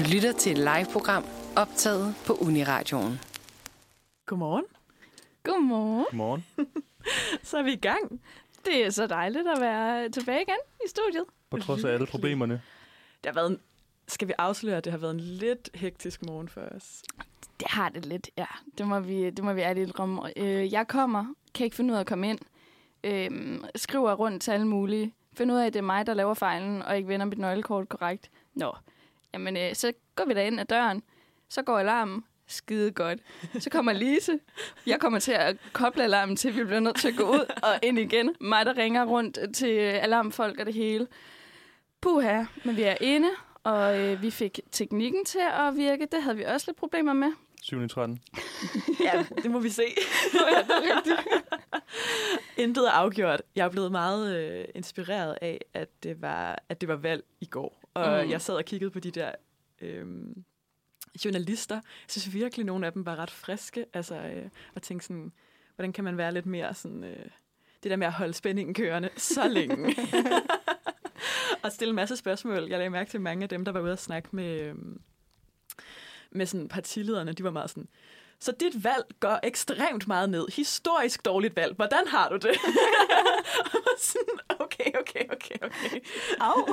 Du lytter til et live-program optaget på Uniradioen. Godmorgen. Godmorgen. Godmorgen. Så er vi i gang. Det er så dejligt at være tilbage igen i studiet. På trods af alle problemerne. Det har været en, skal vi afsløre, at det har været en lidt hektisk morgen for os? Det har det lidt, ja. Det må vi, det må vi ærligt indrømme. Øh, jeg kommer, kan ikke finde ud af at komme ind. Øh, skriver rundt til alle mulige. Finder ud af, at det er mig, der laver fejlen, og ikke vender mit nøglekort korrekt. Nå, jamen øh, så går vi da ind ad døren. Så går alarmen. Skide godt. Så kommer Lise. Jeg kommer til at koble alarmen til, vi bliver nødt til at gå ud og ind igen. Mig, der ringer rundt til alarmfolk og det hele. Puha, men vi er inde, og øh, vi fik teknikken til at virke. Det havde vi også lidt problemer med. 7. 13. Ja, det må vi se. Intet er afgjort. Jeg er blevet meget øh, inspireret af, at det, var, at det var valg i går. Og Mm. jeg sad og kiggede på de der øh, journalister. Jeg synes virkelig, nogle af dem var ret friske. Altså, øh, og tænkte sådan, hvordan kan man være lidt mere sådan... Øh, det der med at holde spændingen kørende så længe. og stille en masse spørgsmål. Jeg lagde mærke til mange af dem, der var ude og snakke med, øh, med sådan partilederne. De var meget sådan, så dit valg går ekstremt meget ned. Historisk dårligt valg. Hvordan har du det? Sådan, okay, okay, okay, okay. Au.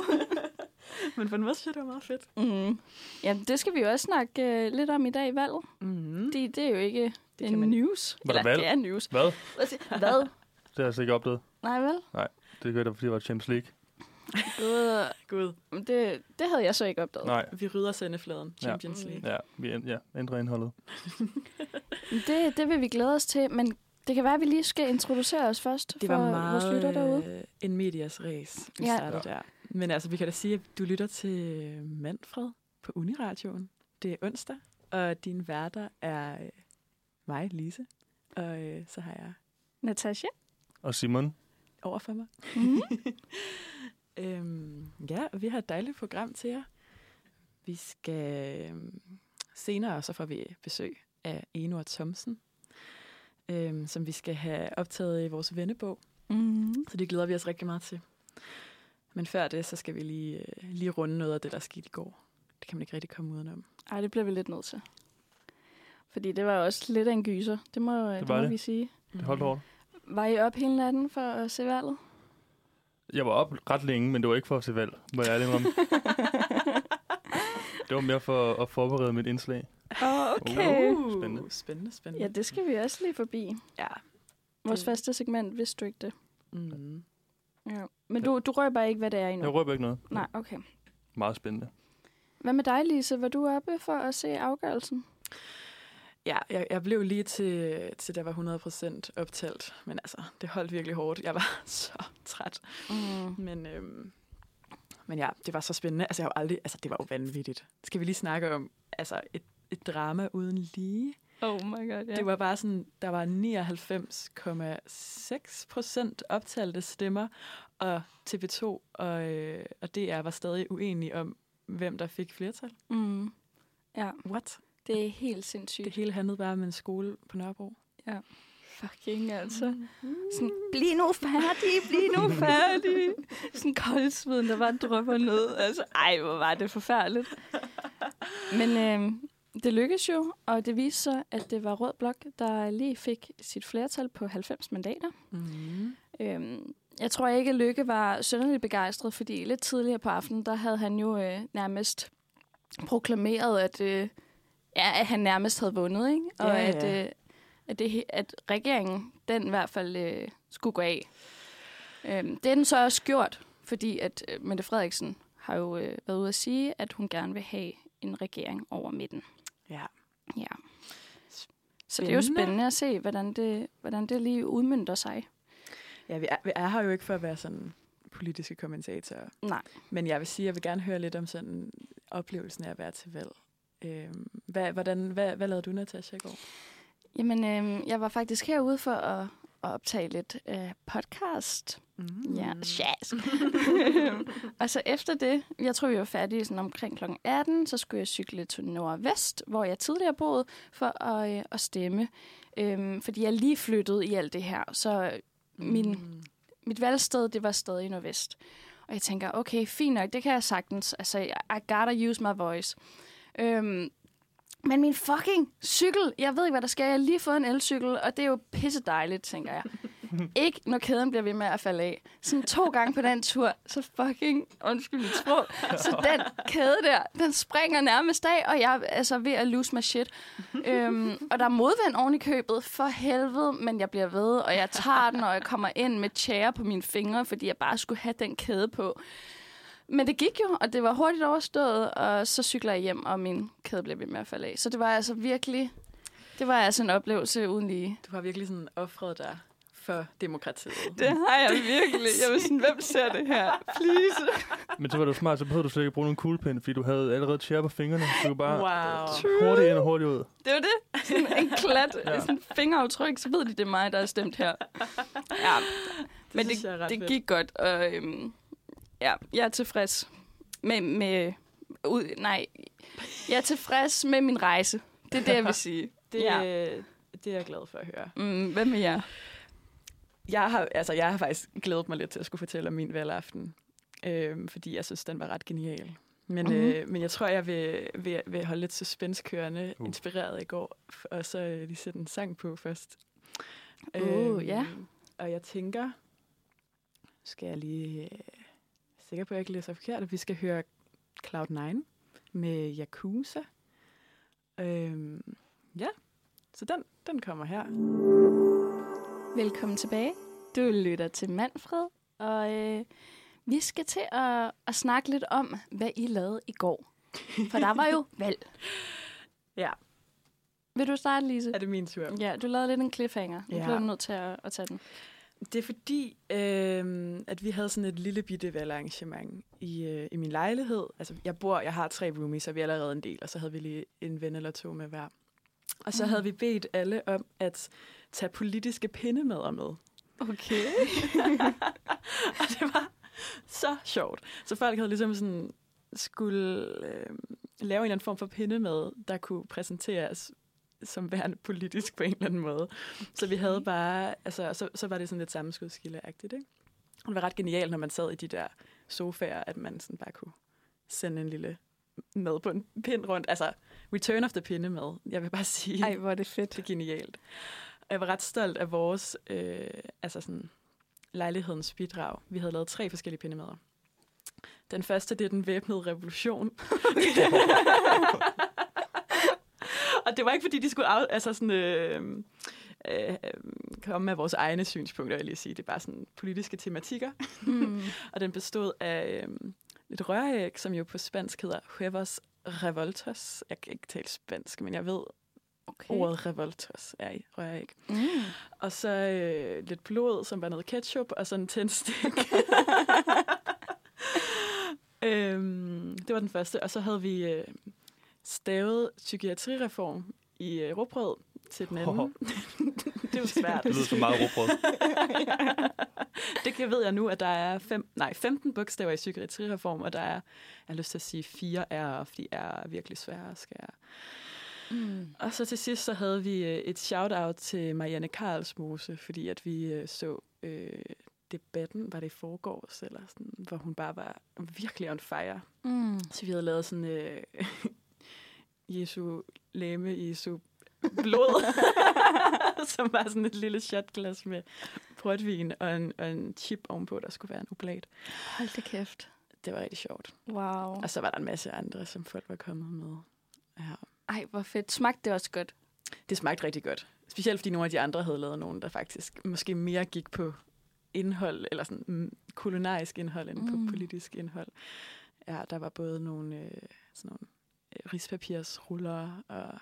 Men på en måde synes jeg, det var meget fedt. Mm. Ja, det skal vi jo også snakke øh, lidt om i dag i valget. Mm. Det, det er jo ikke det er kan man- news. Var Eller, valg? det er news. Hvad? Hvad? Det har jeg slet ikke opdaget. Nej, vel? Det gør det, fordi det var Champions League. Øh, Gud, Det, det havde jeg så ikke opdaget. Nej. vi rydder sendefladen. Ja. Champions League. Ja, vi ænd- ja, ændrer indholdet. Det, det vil vi glæde os til, men det kan være, at vi lige skal introducere os først Det for var vores lytter derude. meget øh, en medias race, vi Ja. ja. startede der. Men altså, vi kan da sige, at du lytter til Manfred på Uniradioen. Det er onsdag, og dine værter er øh, mig, Lise, og øh, så har jeg Natasha? Og Simon, over for mig. Mm. Øhm, ja, og vi har et dejligt program til jer. Vi skal øhm, senere, så får vi besøg af Enor Thomsen, øhm, som vi skal have optaget i vores vennebog. Mm. Så det glæder vi os rigtig meget til. Men før det, så skal vi lige, øh, lige runde noget af det, der skete i går. Det kan man ikke rigtig komme udenom. Ej, det bliver vi lidt nødt til. Fordi det var også lidt af en gyser. Det må, det var må det. vi sige. det holdt hårdt. Var I op hele natten for at se valget? Jeg var op ret længe, men det var ikke for at se valg, må jeg ærlig om. Det var mere for at forberede mit indslag. Åh, okay. Uh. Spændende. Spændende, spændende. Ja, det skal vi også lige forbi. ja. Vores Det- faste segment, hvis du ikke det. Mm. Ja. Men du, du røber ikke, hvad det er endnu? Jeg røber ikke noget. Nej, okay. Meget spændende. Hvad med dig, Lise? Var du oppe for at se afgørelsen? Ja, jeg, jeg blev lige til, til der var 100% optalt. Men altså, det holdt virkelig hårdt. Jeg var så træt. Mm. Men, øhm, men ja, det var så spændende. Altså, jeg har aldrig, altså, det var jo vanvittigt. Skal vi lige snakke om altså, et, et drama uden lige? Oh my god, ja. Det var bare sådan, der var 99,6 procent optalte stemmer, og TV2 og, øh, og DR var stadig uenige om, hvem der fik flertal. Mm. Ja, What? Det er helt sindssygt. Det hele handlede bare om en skole på Nørrebro. Fucking altså. Sådan, bliv nu færdig, bliv nu færdig. Sådan koldsveden, der bare drypper ned. Altså, ej, hvor var det forfærdeligt. Men øh, det lykkedes jo, og det viste sig, at det var Rød Blok, der lige fik sit flertal på 90 mandater. Mm. Øhm, jeg tror ikke, at Lykke var sønderligt begejstret, fordi lidt tidligere på aftenen, der havde han jo øh, nærmest proklameret, at, øh, ja, at han nærmest havde vundet, ikke? Og Ja, ja. at, øh, at, det, at regeringen, den i hvert fald øh, skulle gå af. Øhm, det er den så også gjort, fordi at øh, Mette Frederiksen har jo øh, været ude at sige, at hun gerne vil have en regering over midten. Ja. Ja. Så det er jo Spændende. spændende at se, hvordan det, hvordan det lige udmyndter sig. Ja, vi er, vi er her jo ikke for at være sådan politiske kommentatorer. Nej. Men jeg vil sige, at jeg vil gerne høre lidt om sådan oplevelsen af at være til valg. Øhm, hvad, hvordan, hvad, hvad lavede du, Natasha, i går? Jamen, øh, jeg var faktisk herude for at, at optage lidt øh, podcast. Mm. Ja, jazz. og så efter det, jeg tror, vi var færdige sådan omkring kl. 18, så skulle jeg cykle til Nordvest, hvor jeg tidligere boede, for at, øh, at stemme. Øhm, fordi jeg lige flyttede i alt det her, så min, Mm. mit valgsted, det var stadig i Nordvest. Og jeg tænker, okay, fint nok, det kan jeg sagtens. Altså, I gotta use my voice. Øhm, men min fucking cykel, jeg ved ikke, hvad der sker. Jeg har lige fået en elcykel, og det er jo pisse dejligt, tænker jeg. ikke når kæden bliver ved med at falde af. Sådan to gange på den tur, så fucking, undskyld mit sprog, så den kæde der, den springer nærmest af, og jeg er altså ved at lose my shit. øhm, og der er modvind oven i købet, for helvede, men jeg bliver ved, og jeg tager den, og jeg kommer ind med tjære på mine fingre, fordi jeg bare skulle have den kæde på. Men det gik jo, og det var hurtigt overstået, og så cykler jeg hjem, og min kæde blev ved med at falde af. Så det var altså virkelig, det var altså en oplevelse uden lige. Du har virkelig sådan offret dig for demokratiet. Det har jeg virkelig. Jeg vil sådan, hvem ser det her? Please. Men så var du smart, så behøvede du slet ikke bruge nogen kuglepind, fordi du havde allerede tjære på fingrene. Så du bare Wow. hurtigt ind og hurtigt ud. Det var det. Sådan en klat, Ja. sådan en fingeraftryk, så ved de, det er mig, der er stemt her. Ja, men synes jeg er det, ret det fedt. gik godt, og øhm, ja, jeg er tilfreds med, med ud, nej, jeg er tilfreds med min rejse. Det er det, jeg vil sige. Det, Ja. det er jeg glad for at høre. Mm, hvad med jer? Jeg har, altså, jeg har faktisk glædet mig lidt til at skulle fortælle om min valgaften, øhm, fordi jeg synes, den var ret genial. Men, Mhm. mm-hmm. øh, men jeg tror, jeg vil, vil, vil holde lidt suspense kørende, Uh. inspireret i går, og så øh, lige sætte en sang på først. Uh, ja. Og jeg tænker, skal jeg lige øh, sikker på, at jeg ikke læser forkert, at vi skal høre Cloud9 med Yakuza. Øhm, ja, så den, den kommer her. Velkommen tilbage. Du lytter til Manfred, og øh, vi skal til at, at snakke lidt om, hvad I lavede i går. For der var jo valg. Ja. Vil du starte, Lise? Er det min tur? Ja, du lavede lidt en cliffhanger. Nu Ja. bliver du nødt til at, at tage den. Det er fordi, øh, at vi havde sådan et lille bitte valgarrangement i, øh, i min lejlighed. Altså, jeg bor, jeg har tre roomies, så vi er allerede en del, og så havde vi lige en ven eller to med hver. Og så Mm. havde vi bedt alle om at tage politiske pindemæder med. Okay. og det var så sjovt. Så folk havde ligesom sådan skulle øh, lave en eller anden form for pindemad, der kunne præsenteres som værende politisk på en eller anden måde. Okay. Så vi havde bare, altså, så, så var det sådan lidt sammenskudskildeagtigt, ikke? Og det var ret genialt, når man sad i de der sofaer, at man sådan bare kunne sende en lille mad på en pind rundt. Altså, return of the pindemad. Jeg vil bare sige, Ej, hvor er det fedt. det er genialt. Og jeg var ret stolt af vores, øh, altså sådan, lejlighedens bidrag. Vi havde lavet tre forskellige pindemader. Den første, det er den væbnede revolution. og det var ikke, fordi de skulle af, altså sådan, øh, øh, komme med vores egne synspunkter, jeg lige sige. Det er bare sådan politiske tematikker. Mm. Og den bestod af øh, et røræg, som jo på spansk hedder huevos revoltos. Jeg kan ikke tale spansk, men jeg ved, Okay. ordet revoltos er i røræg. Mm. Og så øh, lidt blod, som var noget ketchup, og sådan en tændstik. øhm, det var den første. Og så havde vi øh, stavet psykiatrireform i øh, råbrød til den anden. det var svært. Det lyder så meget råbrød. det kan ved jeg nu, at der er fem, nej, 15 bogstaver i psykiatrireform, og der er, jeg har lyst til at sige fire R, fordi R er virkelig svære at skære. Mm. Og så til sidst så havde vi øh, et shout-out til Marianne Karlsmose, fordi at vi øh, så øh, debatten, var det i forgårs, eller sådan, hvor hun bare var virkelig on fire. Mm. Så vi havde lavet sådan øh, Jesu læme, Jesu blod, som var sådan et lille shotglas med portvin og en, og en chip ovenpå, der skulle være en oblat. Hold da kæft. Det var rigtig sjovt. Wow. Og så var der en masse andre, som folk var kommet med. Ja. Ej, hvor fedt. Smagte det også godt? Det smagte rigtig godt. Specielt fordi nogle af de andre havde lavet nogen, der faktisk måske mere gik på indhold, eller sådan mm, kulinarisk indhold, end mm. På politisk indhold. Ja, der var både nogle, øh, sådan nogle rispapirsruller og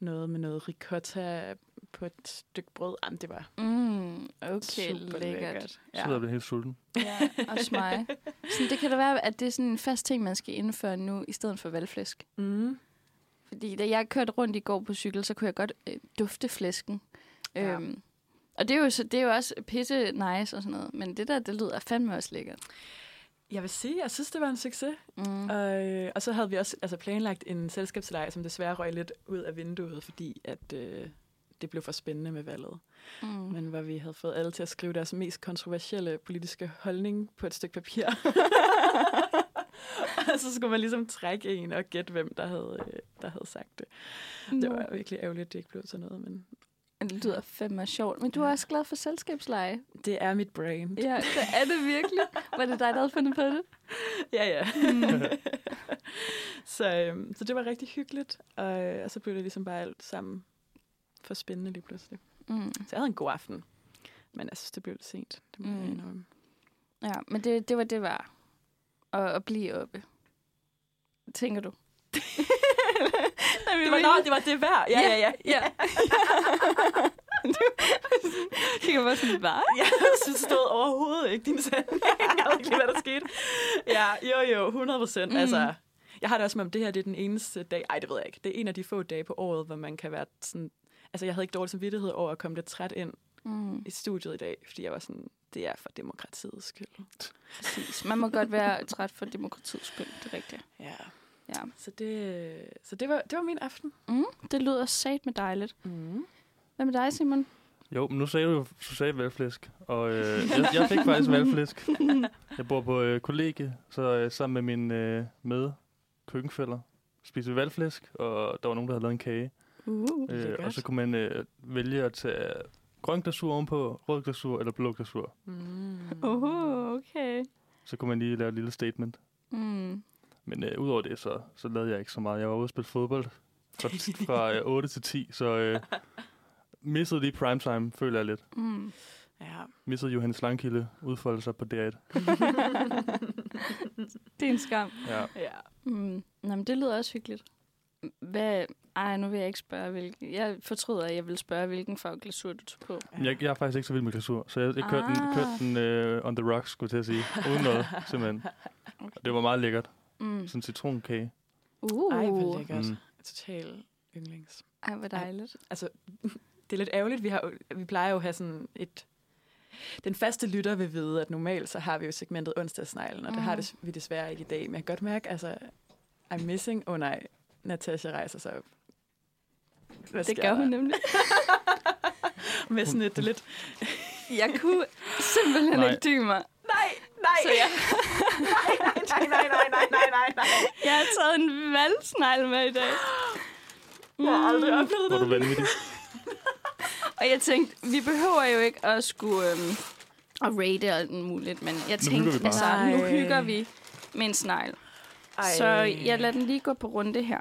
noget med noget ricotta på et stykke brød. Jamen, det var Mm. Okay, super lækkert. lækkert. Så er jeg blevet helt sulten. Ja, også mig. Så det kan da være, at det er sådan en fast ting, man skal indføre nu, i stedet for valgflæsk. Mm. Fordi da jeg kørte rundt i går på cykel, så kunne jeg godt øh, dufte flæsken. Ja. Øhm, og det er, jo, så, det er jo også pisse nice og sådan noget. Men det der, det lyder fandme også lækkert. Jeg vil sige, jeg synes, det var en succes. Mm. Og, øh, og så havde vi også altså, planlagt en selskabslejr, som desværre røg lidt ud af vinduet, fordi at, øh, det blev for spændende med valget. Mm. Men hvor vi havde fået alle til at skrive deres mest kontroversielle politiske holdning på et stykke papir. og så skulle man ligesom trække en og gætte, hvem der havde, øh, der havde sagt det. Det var virkelig ærgerligt, at det ikke blev sådan noget, men Det lyder fandme sjovt. Men du er også glad for selskabsleje. det er mit brand. Ja, det er det virkelig. Var det dig, der havde fundet på det? Ja, ja. Mm. så, øhm, så det var rigtig hyggeligt, og, øh, og så blev det ligesom bare alt sammen for spændende lige pludselig. Mm. Så jeg havde en god aften, men jeg synes, det blev lidt sent. Det må mm. jeg Mm. indrømme. Ja, men det, det var det var. At, at blive oppe. Tænker du? Det var, nå, det var det værd. Ja, ja, ja. ja. du kigger bare sådan, hvad? Jeg forstod overhovedet ikke din sætning. Jeg ved ikke lige, hvad der skete. Ja, jo, jo, 100 procent. Mm. Altså, jeg har det også som om, det her det er den eneste dag. Ej, det ved jeg ikke. Det er en af de få dage på året, hvor man kan være sådan... Altså, jeg havde ikke dårlig samvittighed over at komme lidt træt ind Mm, i studiet i dag, fordi jeg var sådan, det er for demokratiets skyld. præcis. Man må godt være træt for demokratiets skyld, det er rigtigt. Ja. Ja. Så det, så det, var, det var min aften. Mm, det lyder sat med dejligt. Mm. Hvad med dig, Simon? Jo, men nu sagde du jo, du sagde valgflæsk, og øh, jeg, jeg fik faktisk valgflæsk. Jeg bor på øh, kollegie, så øh, sammen med mine øh, med køkkenfælder spiste vi valgflæsk, og der var nogen, der havde lavet en kage. Uh. Øh, og så kunne man øh, vælge at tage grøn glasur ovenpå, rød glasur eller blå glasur. Mm. Uh, okay. Så kunne man lige lave et lille statement. Mm. Men øh, udover det, så, så lavede jeg ikke så meget. Jeg var ude og spille fodbold fra, fra øh, 8 til 10, så øh, missede lige primetime, føler jeg lidt. Mm. Ja. Missede Johannes Langkilde udfolde sig på DR1. Det er en skam. Ja. ja. Mm. Nå, men det lyder også hyggeligt. Hvad... Ej, nu vil jeg ikke spørge, hvilken... Jeg fortryder, at jeg vil spørge, hvilken farve glasur du tog på. Jeg, jeg er faktisk ikke så vild med glasur, så jeg, jeg kørte den, Ah. kørte den øh, on the rocks, skulle jeg til at sige. Uden noget, simpelthen. Og det var meget lækkert. Mm. Sådan en citronkage. Uh. Ej, hvor lækkert. Mm. Mm. Total yndlings. Ej, hvor dejligt. Altså, det er lidt ærgerligt. Vi, har, vi plejer jo at have sådan et... Den faste lytter vil vide, at normalt så har vi jo segmentet onsdagsneglen, og det har Mm. det, vi desværre ikke i dag. Men jeg kan godt mærke, altså, I'm missing. Åh oh, nej, Natasha rejser sig op. Hvad Det gør hun nemlig. Med sådan et lidt... Jeg kunne simpelthen Nej. ikke dybe mig. Nej, nej, Så jeg, nej, nej, nej, nej, nej, nej, jeg har taget en valgsnegl med i dag. Jeg har aldrig oplevet Hvor det. du vanvittig. Og jeg tænkte, vi behøver jo ikke at skulle øhm, at rate og alt muligt, men jeg Nu hygger tænkte, altså, nu hygger vi med en snegl. Ej. Så jeg lader den lige gå på runde her.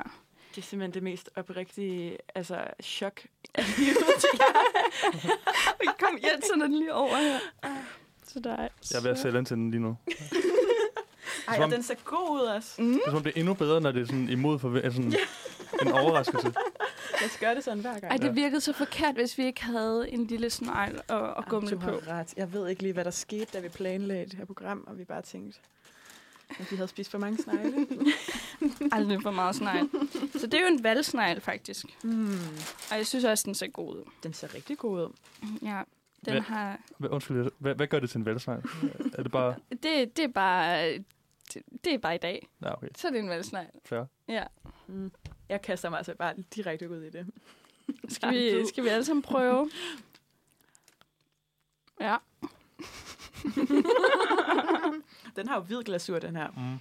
Det er simpelthen det mest oprigtige altså, chok. Kom, jeg tænder den lige over her. Så der er, Jeg er ved at sælge den til den lige nu. Ej, og den ser god ud også. Mm. Det er som om, det er endnu bedre, når det er sådan imod for altså sådan en overraskelse. Jeg skal gøre det sådan hver gang. Ej, det virkede så forkert, hvis vi ikke havde en lille snegl at, at Ej, gumle du på. har ret. Jeg ved ikke lige, hvad der skete, da vi planlagde det her program, og vi bare tænkte, at vi havde spist for mange snegle. Aldrig for meget snegl. Så det er jo en valgsnegl, faktisk. mm. Og jeg synes også, den ser god ud. Den ser rigtig god ud. Ja, den Hvad- har... Hvad, undskyld, hvad, hvad gør det til en valgsnegl? Er det bare... Det, det er bare... Det, det er bare i dag. Ja, okay, Så er det en valgsnegl. fair. Ja. Mm. Jeg kaster mig altså bare direkte ud i det. Skal vi, skal vi alle sammen prøve? Ja. Den har jo hvid glasur, den her. Mm.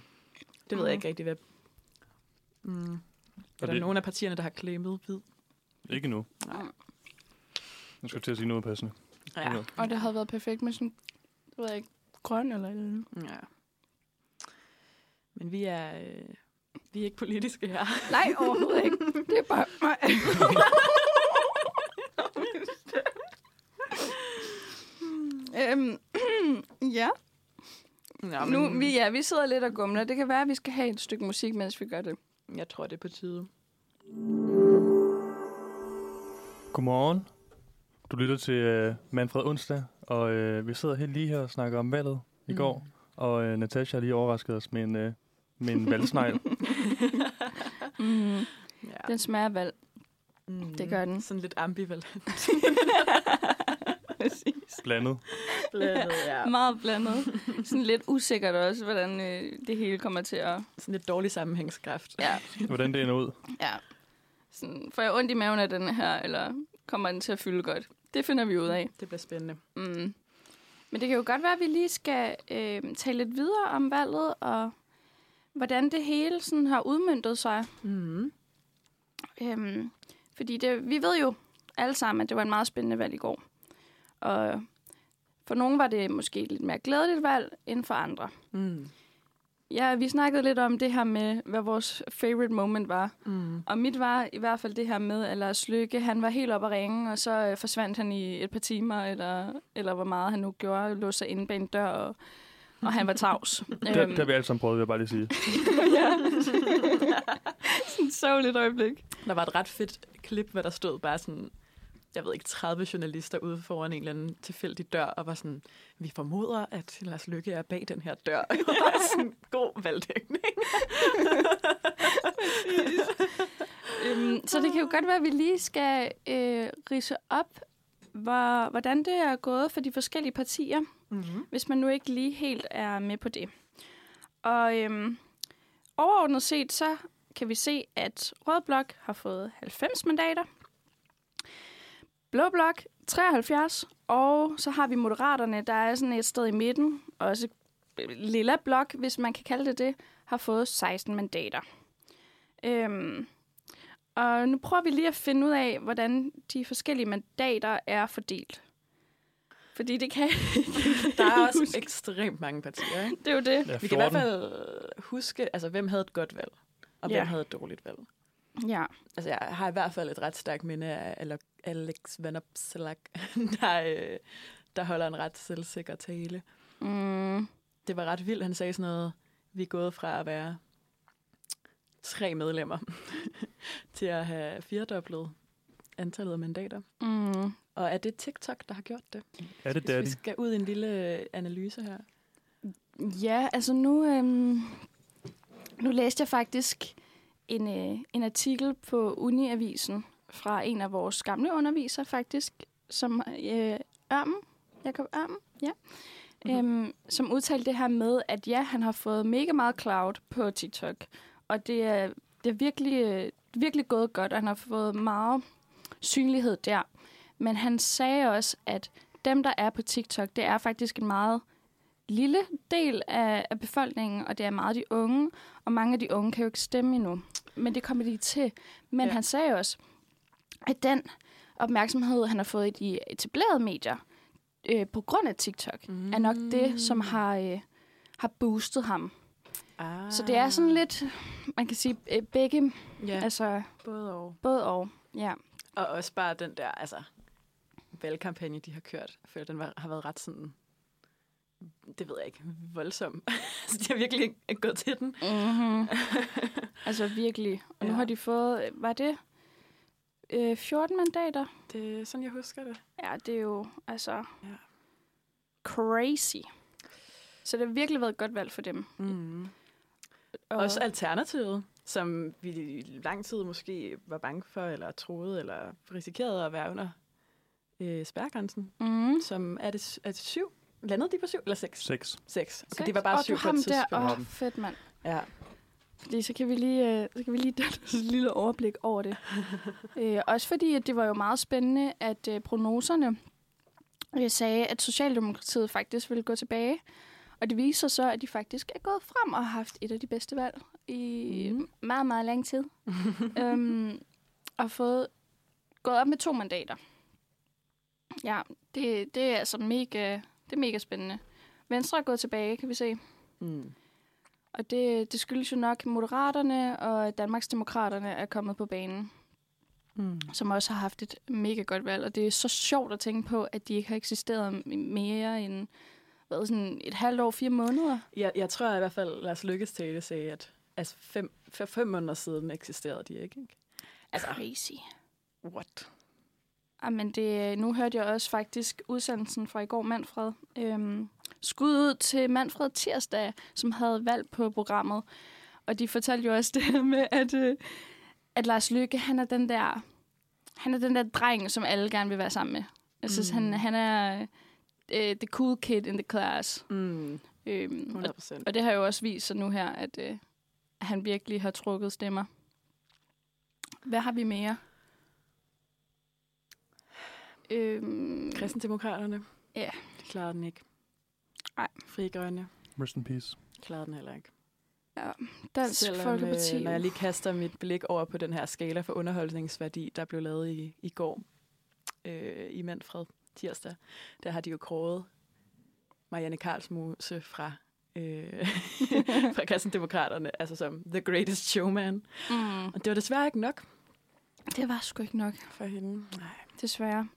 Det ved Mm. jeg ikke rigtig, hvad... Mm. Er Og der det, nogen af partierne, der har claimet hvid? Ikke nu. Nej. Nu skal jeg til at sige noget passende. Ja. Okay. Og det havde været perfekt med sådan, jeg ved ikke, grøn eller eller ja. Men vi er, øh, vi er ikke politiske her. Nej, overhovedet ikke. Det er bare... øhm, ja. Nå, Nu, vi, ja, vi sidder lidt og gumler. Det kan være, at vi skal have et stykke musik, mens vi gør det. Jeg tror, det er på tide. Godmorgen. Du lytter til øh, Manfred Onsdag, og øh, vi sidder helt lige her og snakker om valget i Mm. går. Og øh, Natasha har lige overrasket os med en, øh, med en valgsnegl. Mm. Ja. Den smager valg. Mm. det gør den. Sådan lidt ambivalent. Præcis. Blandet. Blandet, ja. Meget blandet. Sådan lidt usikkert også, hvordan øh, det hele kommer til at... Sådan lidt dårlig sammenhængskraft. Ja, Hvordan det ender ud. ja. Sådan, får jeg ondt i maven af den her, eller kommer den til at fylde godt? Det finder vi ud af. Det bliver spændende. Mm. Men det kan jo godt være, at vi lige skal øh, tale lidt videre om valget, og hvordan det hele sådan har udmyndtet sig. Mm. Øhm, fordi det, vi ved jo alle sammen, at det var en meget spændende valg i går. Og for nogle var det måske lidt mere glædeligt valg end for andre. Mm. Ja, vi snakkede lidt om det her med, hvad vores favorite moment var. Mm. Og mit var i hvert fald det her med, at Lars Lykke, han var helt oppe at ringe, og så øh, forsvandt han i et par timer, eller, eller hvor meget han nu gjorde, låste sig inde bag en dør, og, og han var tavs. Det, det har vi alle sammen prøvet, vil jeg bare lige sige. ja. sådan så lidt øjeblik. Der var et ret fedt klip, hvor der stod bare sådan, jeg ved ikke, 30 journalister ude foran en eller anden tilfældig dør, og var sådan, vi formoder, at Lars Lykke er bag den her dør. Det var sådan god valgdækning. øhm, så det kan jo godt være, at vi lige skal øh, rise op, hvor, hvordan det er gået for de forskellige partier, Mm-hmm. hvis man nu ikke lige helt er med på det. Og øhm, overordnet set, så kan vi se, at Rød Blok har fået 90 mandater, Blå Blok 73, og så har vi Moderaterne, der er sådan et sted i midten, også Lilla Blok, hvis man kan kalde det det, har fået 16 mandater. Øhm, og nu prøver vi lige at finde ud af, hvordan de forskellige mandater er fordelt. Fordi det kan Der er også ekstremt mange partier, ikke? det er jo det. Ja, Vi kan i hvert 14. fald huske, altså, hvem havde et godt valg, og Ja. hvem havde et dårligt valg. Ja. Altså, jeg har i hvert fald et ret stærkt minde af Ale- Alex Vanopslagh, der, øh, der holder en ret selvsikker tale. Mm, Det var ret vildt. Han sagde sådan noget, vi er gået fra at være tre medlemmer til at have firedoblet antallet af mandater. mm. Og er det TikTok, der har gjort det? Er det Hvis vi daddy? skal ud i en lille analyse her. Ja, altså nu, øhm, nu læste jeg faktisk en, øh, en artikel på Uniavisen fra en af vores gamle undervisere faktisk, som øh, Ørmen, Jacob Ørmen, ja, Mhm. mm-hmm. øhm, som udtalte det her med, at ja, han har fået mega meget cloud på TikTok, og det er, det er virkelig, øh, virkelig gået godt, og han har fået meget synlighed der. Men han sagde også, at dem, der er på TikTok, det er faktisk en meget lille del af, af befolkningen, og det er meget de unge, og mange af de unge kan jo ikke stemme endnu. Men det kommer de til. Men Ja. ja. han sagde også, at den opmærksomhed, han har fået i de etablerede medier, øh, på grund af TikTok, mm. er nok det, som har, øh, har boostet ham. Ah. Så det er sådan lidt, man kan sige, øh, begge, Ja, altså både og. både og. Ja. Og også bare den der, altså, valgkampagne, de har kørt. Jeg føler, den var, har været ret sådan, det ved jeg ikke, voldsom. altså, de har virkelig gået til den. Mm-hmm. altså virkelig. Og nu Ja. har de fået, var det øh, 14 mandater? Det er sådan, jeg husker det. Ja, det er jo altså Ja. crazy. Så det har virkelig været et godt valg for dem. Mm. Og, Også alternativet, som vi i lang tid måske var bange for, eller troede, eller risikerede at være under øh, spærgrænsen. mm. Som er det, er det syv? Landede de på syv eller seks? Seks. Seks. Så det var bare og syv du på et der. tidspunkt. Åh, oh, fedt mand. Ja. Fordi så kan vi lige, øh, så kan vi lige danne et lille overblik over det. øh, også fordi, at det var jo meget spændende, at øh, prognoserne øh, sagde, at Socialdemokratiet faktisk ville gå tilbage. Og det viser så, at de faktisk er gået frem og har haft et af de bedste valg i mm. meget, meget lang tid. øhm, og fået gået op med to mandater. Ja, det, det er altså mega, det er mega spændende. Venstre er gået tilbage, kan vi se. Mm. Og det, det skyldes jo nok, at Moderaterne og Danmarksdemokraterne er kommet på banen, Mm. som også har haft et mega godt valg. Og det er så sjovt at tænke på, at de ikke har eksisteret mere end hvad, sådan et halvt år, fire måneder. Jeg, jeg tror i hvert fald, Lars Lykkes tale sagde, at altså fem, for fem måneder siden eksisterede de ikke. ikke? Altså, Crazy. what? Jamen det, nu hørte jeg også faktisk udsendelsen fra i går, Manfred. Øhm, skud ud til Manfred Tirsdag, som havde valgt på programmet. Og de fortalte jo også det her med, at, øh, at Lars Lykke, han er den der, han er den der dreng, som alle gerne vil være sammen med. Jeg synes, mm. han, han er øh, the cool kid in the class. Mm. Øhm, 100 og, procent. og det har jo også vist sig nu her, at øh, han virkelig har trukket stemmer. Hvad har vi mere? Øhm, Kristendemokraterne? Ja. De klarede den ikke. Nej. Fri Grønne Rest in peace. klarede den heller ikke. Dansk Selvom, Folkeparti. øh, når jeg lige kaster mit blik over på den her skala for underholdningsværdi, der blev lavet i, i går øh, i Manfred tirsdag, der har de jo kåret Marianne Karlsmose fra, øh, fra Kristendemokraterne, altså som the greatest showman. Mm. Og det var desværre ikke nok Det var sgu ikke nok, for hende. Nej. desværre.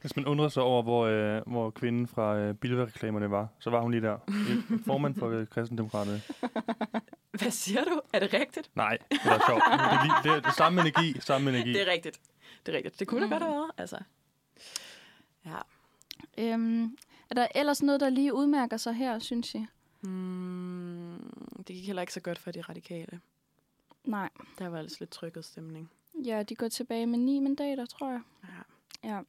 Hvis man undrer sig over, hvor, øh, hvor kvinden fra øh, bilreklamerne var, så var hun lige der. Formand for øh, kristendemokraterne. Hvad siger du? Er det rigtigt? Nej, det var sjovt. Det er, lige, det er det samme energi, samme energi. Det er rigtigt. Det er rigtigt. Det kunne. Mm. da godt have været, altså. Ja. Øhm, er der ellers noget, der lige udmærker sig her, synes jeg? Mm, det gik heller ikke så godt for de radikale. Nej. Der var altså lidt trykket stemning. Ja, de går tilbage med ni mandater, tror jeg. Ja. Ja.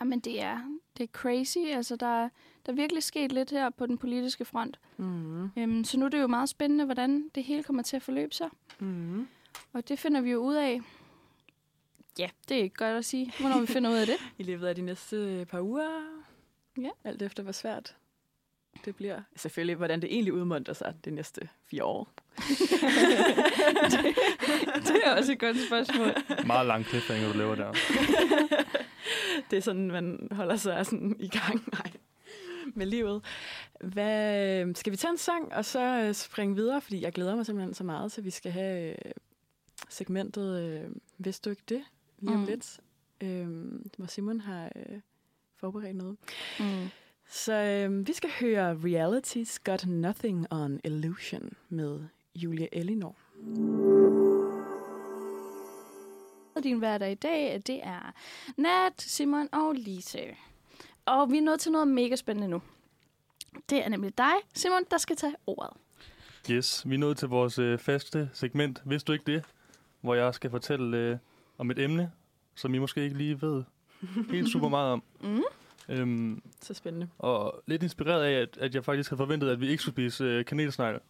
Jamen, det er, det er crazy. Altså, der, er- der er virkelig sket lidt her på den politiske front. Mm. Øhm, så nu er det jo meget spændende, hvordan det hele kommer til at forløbe sig. Mm. Og det finder vi jo ud af. Ja, det er ikke godt at sige, hvornår vi finder ud af det. I løbet af de næste par uger. Ja. Alt efter, hvor svært det bliver. Selvfølgelig, hvordan det egentlig udmundter sig de næste fire år. det er også et godt spørgsmål. Meget lang cliffhanger, du laver der. det er sådan, man holder sig sådan i gang Nej. med livet. Hvad, skal vi tage en sang, og så øh, springe videre? Fordi jeg glæder mig simpelthen så meget til, at vi skal have øh, segmentet øh, Vidste du ikke det? Lige om Mm. lidt. Øh, hvor Simon har øh, forberedt noget. Mm. Så øh, vi skal høre Reality's Got Nothing on Illusion med Julia Elinor. Din hverdag i dag, det er Nat, Simon og Lise. Og vi er nået til noget mega spændende nu. Det er nemlig dig, Simon, der skal tage ordet. Yes, vi er nået til vores øh, faste segment. Vidste du ikke det? Hvor jeg skal fortælle øh, om et emne, som I måske ikke lige ved helt super meget om. Mm. Øhm, Så spændende. og lidt inspireret af, at, at jeg faktisk havde forventet, at vi ikke skulle spise øh, kanelsnegle.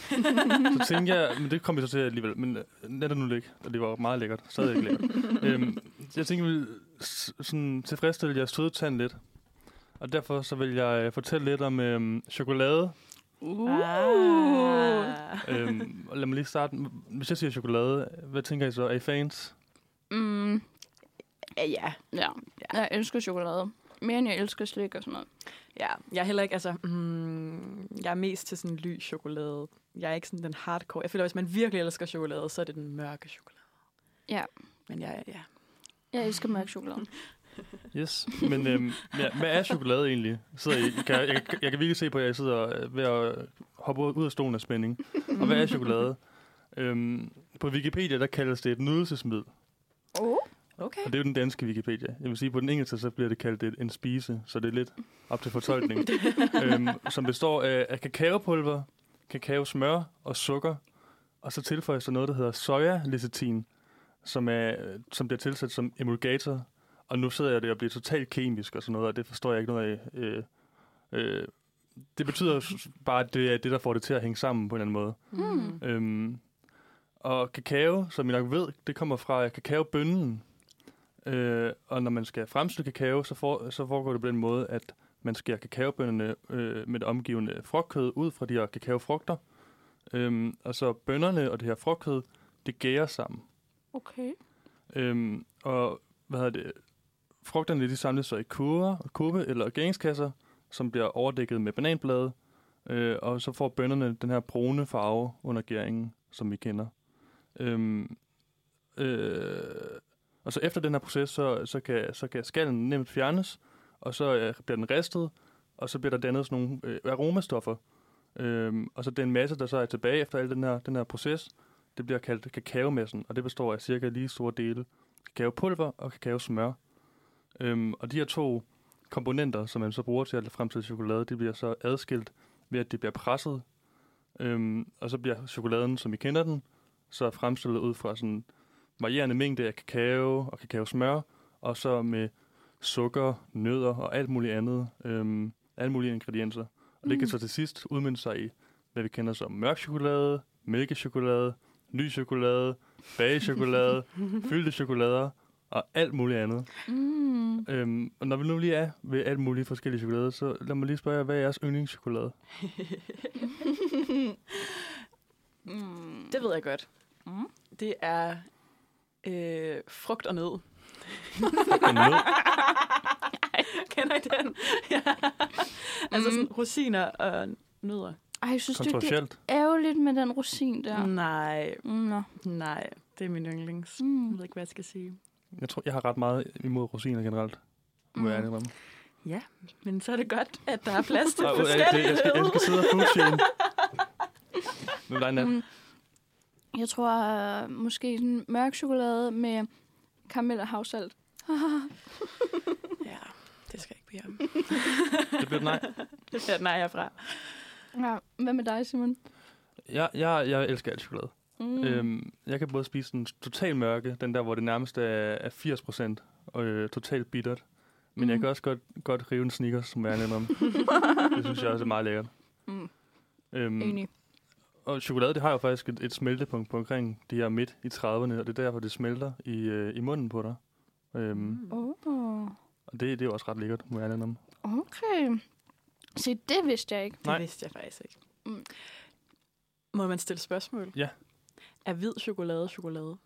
så tænkte jeg, men det kom vi så til alligevel, men øh, lad det nu ligge, og det var meget lækkert, stadig ikke lækkert. øhm, så jeg tænkte, s- sådan tilfredsstille jeres søde tand lidt. Og derfor så vil jeg øh, fortælle lidt om øhm, chokolade. Uh. Ah. øhm, og lad mig lige starte. Hvis jeg siger chokolade, hvad tænker I så? Er I fans? Mm. Ja, ja. Ja. Jeg elsker chokolade. Mere end jeg elsker slik og sådan noget. Ja, jeg er heller ikke, altså, mm, jeg er mest til sådan lys chokolade. Jeg er ikke sådan den hardcore. Jeg føler, hvis man virkelig elsker chokolade, så er det den mørke chokolade. Ja. Men jeg, ja. Jeg elsker mørk chokolade. Yes. Men øhm, ja, hvad er chokolade egentlig? Sidder I, kan, jeg, jeg, jeg kan virkelig se på, at jeg sidder øh, ved at hoppe ud af stolen af spænding. Og hvad er chokolade? Øhm, på Wikipedia, der kaldes det et nydelsesmiddel. Oh. Okay. Og det er jo den danske Wikipedia. Jeg vil sige, på den engelske, så bliver det kaldt et, en spise, så det er lidt op til fortolkning. øhm, som består af, af kakaopulver, kakaosmør og sukker. Og så tilføjes der noget, der hedder soja-lecitin, som, er, som bliver tilsat som emulgator. Og nu sidder jeg der og bliver totalt kemisk og sådan noget, og det forstår jeg ikke noget af. Øh, øh, det betyder bare, at det er det, der får det til at hænge sammen på en eller anden måde. Mm. Øhm, og kakao, som I nok ved, det kommer fra kakaobønnen. Øh, og når man skal fremstille kakao, så, for, så foregår det på den måde, at man skærer kakaobønnerne øh, med det omgivende frugtkød ud fra de her kakaofrugter. Øhm, og så bønnerne og det her frugtkød, det gærer sammen. Okay. Øhm, og hvad hedder det? Frugterne de samles så i kurver, kurve eller gæringskasser, som bliver overdækket med bananblade. Øh, og så får bønnerne den her brune farve under gæringen, som vi kender. Øhm, øh, og så efter den her proces, så, så, kan, så kan skallen nemt fjernes, og så øh, bliver den ristet, og så bliver der dannet sådan nogle øh, aromastoffer. Øhm, og så den masse, der så er tilbage efter al den her, den her proces, det bliver kaldt kakaomassen, og det består af cirka lige store dele kakaopulver og kakaosmør. Øhm, og de her to komponenter, som man så bruger til at fremstille chokolade, de bliver så adskilt ved, at det bliver presset. Øhm, og så bliver chokoladen, som I kender den, så fremstillet ud fra sådan en varierende mængde af kakao og kakaosmør, og så med sukker, nødder og alt muligt andet, øhm, alle mulige ingredienser. Og det kan så til sidst udmynde sig i, hvad vi kender som mørk chokolade, mælkechokolade, lys chokolade, bagechokolade, fyldte chokolader og alt muligt andet. Mm. Øhm, og når vi nu lige er ved alt muligt forskellige chokolader, så lad mig lige spørge jer, hvad er jeres yndlingschokolade? Mm. Det ved jeg godt. Mm. Det er øh, frugt og nød. Nød. Kender I den? ja. Altså Mm. sådan rosiner og nødder. Ej, jeg synes du ikke, det er ærgerligt med den rosin der? Nej, Nå. nej. Det er min yndlings. Jeg Mm. ved ikke, hvad jeg skal sige. Jeg tror, jeg har ret meget imod rosiner generelt. Må jeg Mm. ærlig indrømme. Men så er det godt, at der er plads til det, jeg, skal, jeg forskellighed. skal sidde og foodshame. Med dig, Nat. Mm. Jeg tror uh, måske en mørk chokolade med karamel og havsalt. Ja, det skal jeg ikke bede om. Det bliver nej. Det er et nej herfra. ja, hvad med dig, Simon? Jeg, jeg, jeg elsker alt chokolade. Mm. Øhm, jeg kan både spise den total mørke, den der, hvor det nærmest er, er 80 procent, og øh, totalt bittert. Men mm. jeg kan også godt, godt rive en Snickers, som jeg er om. det synes jeg også er meget lækkert. Mm. Øhm, Enig. Og chokolade, det har jo faktisk et, et smeltepunkt på omkring de her midt i 30'erne, og det er derfor, det smelter i, øh, i munden på dig. Øhm. Oh. Og det, det er jo også ret lækkert, må jeg om. Okay. Se, det vidste jeg ikke. Det Nej. vidste jeg faktisk ikke. Mm. Må man stille spørgsmål? Ja. Er hvid chokolade chokolade?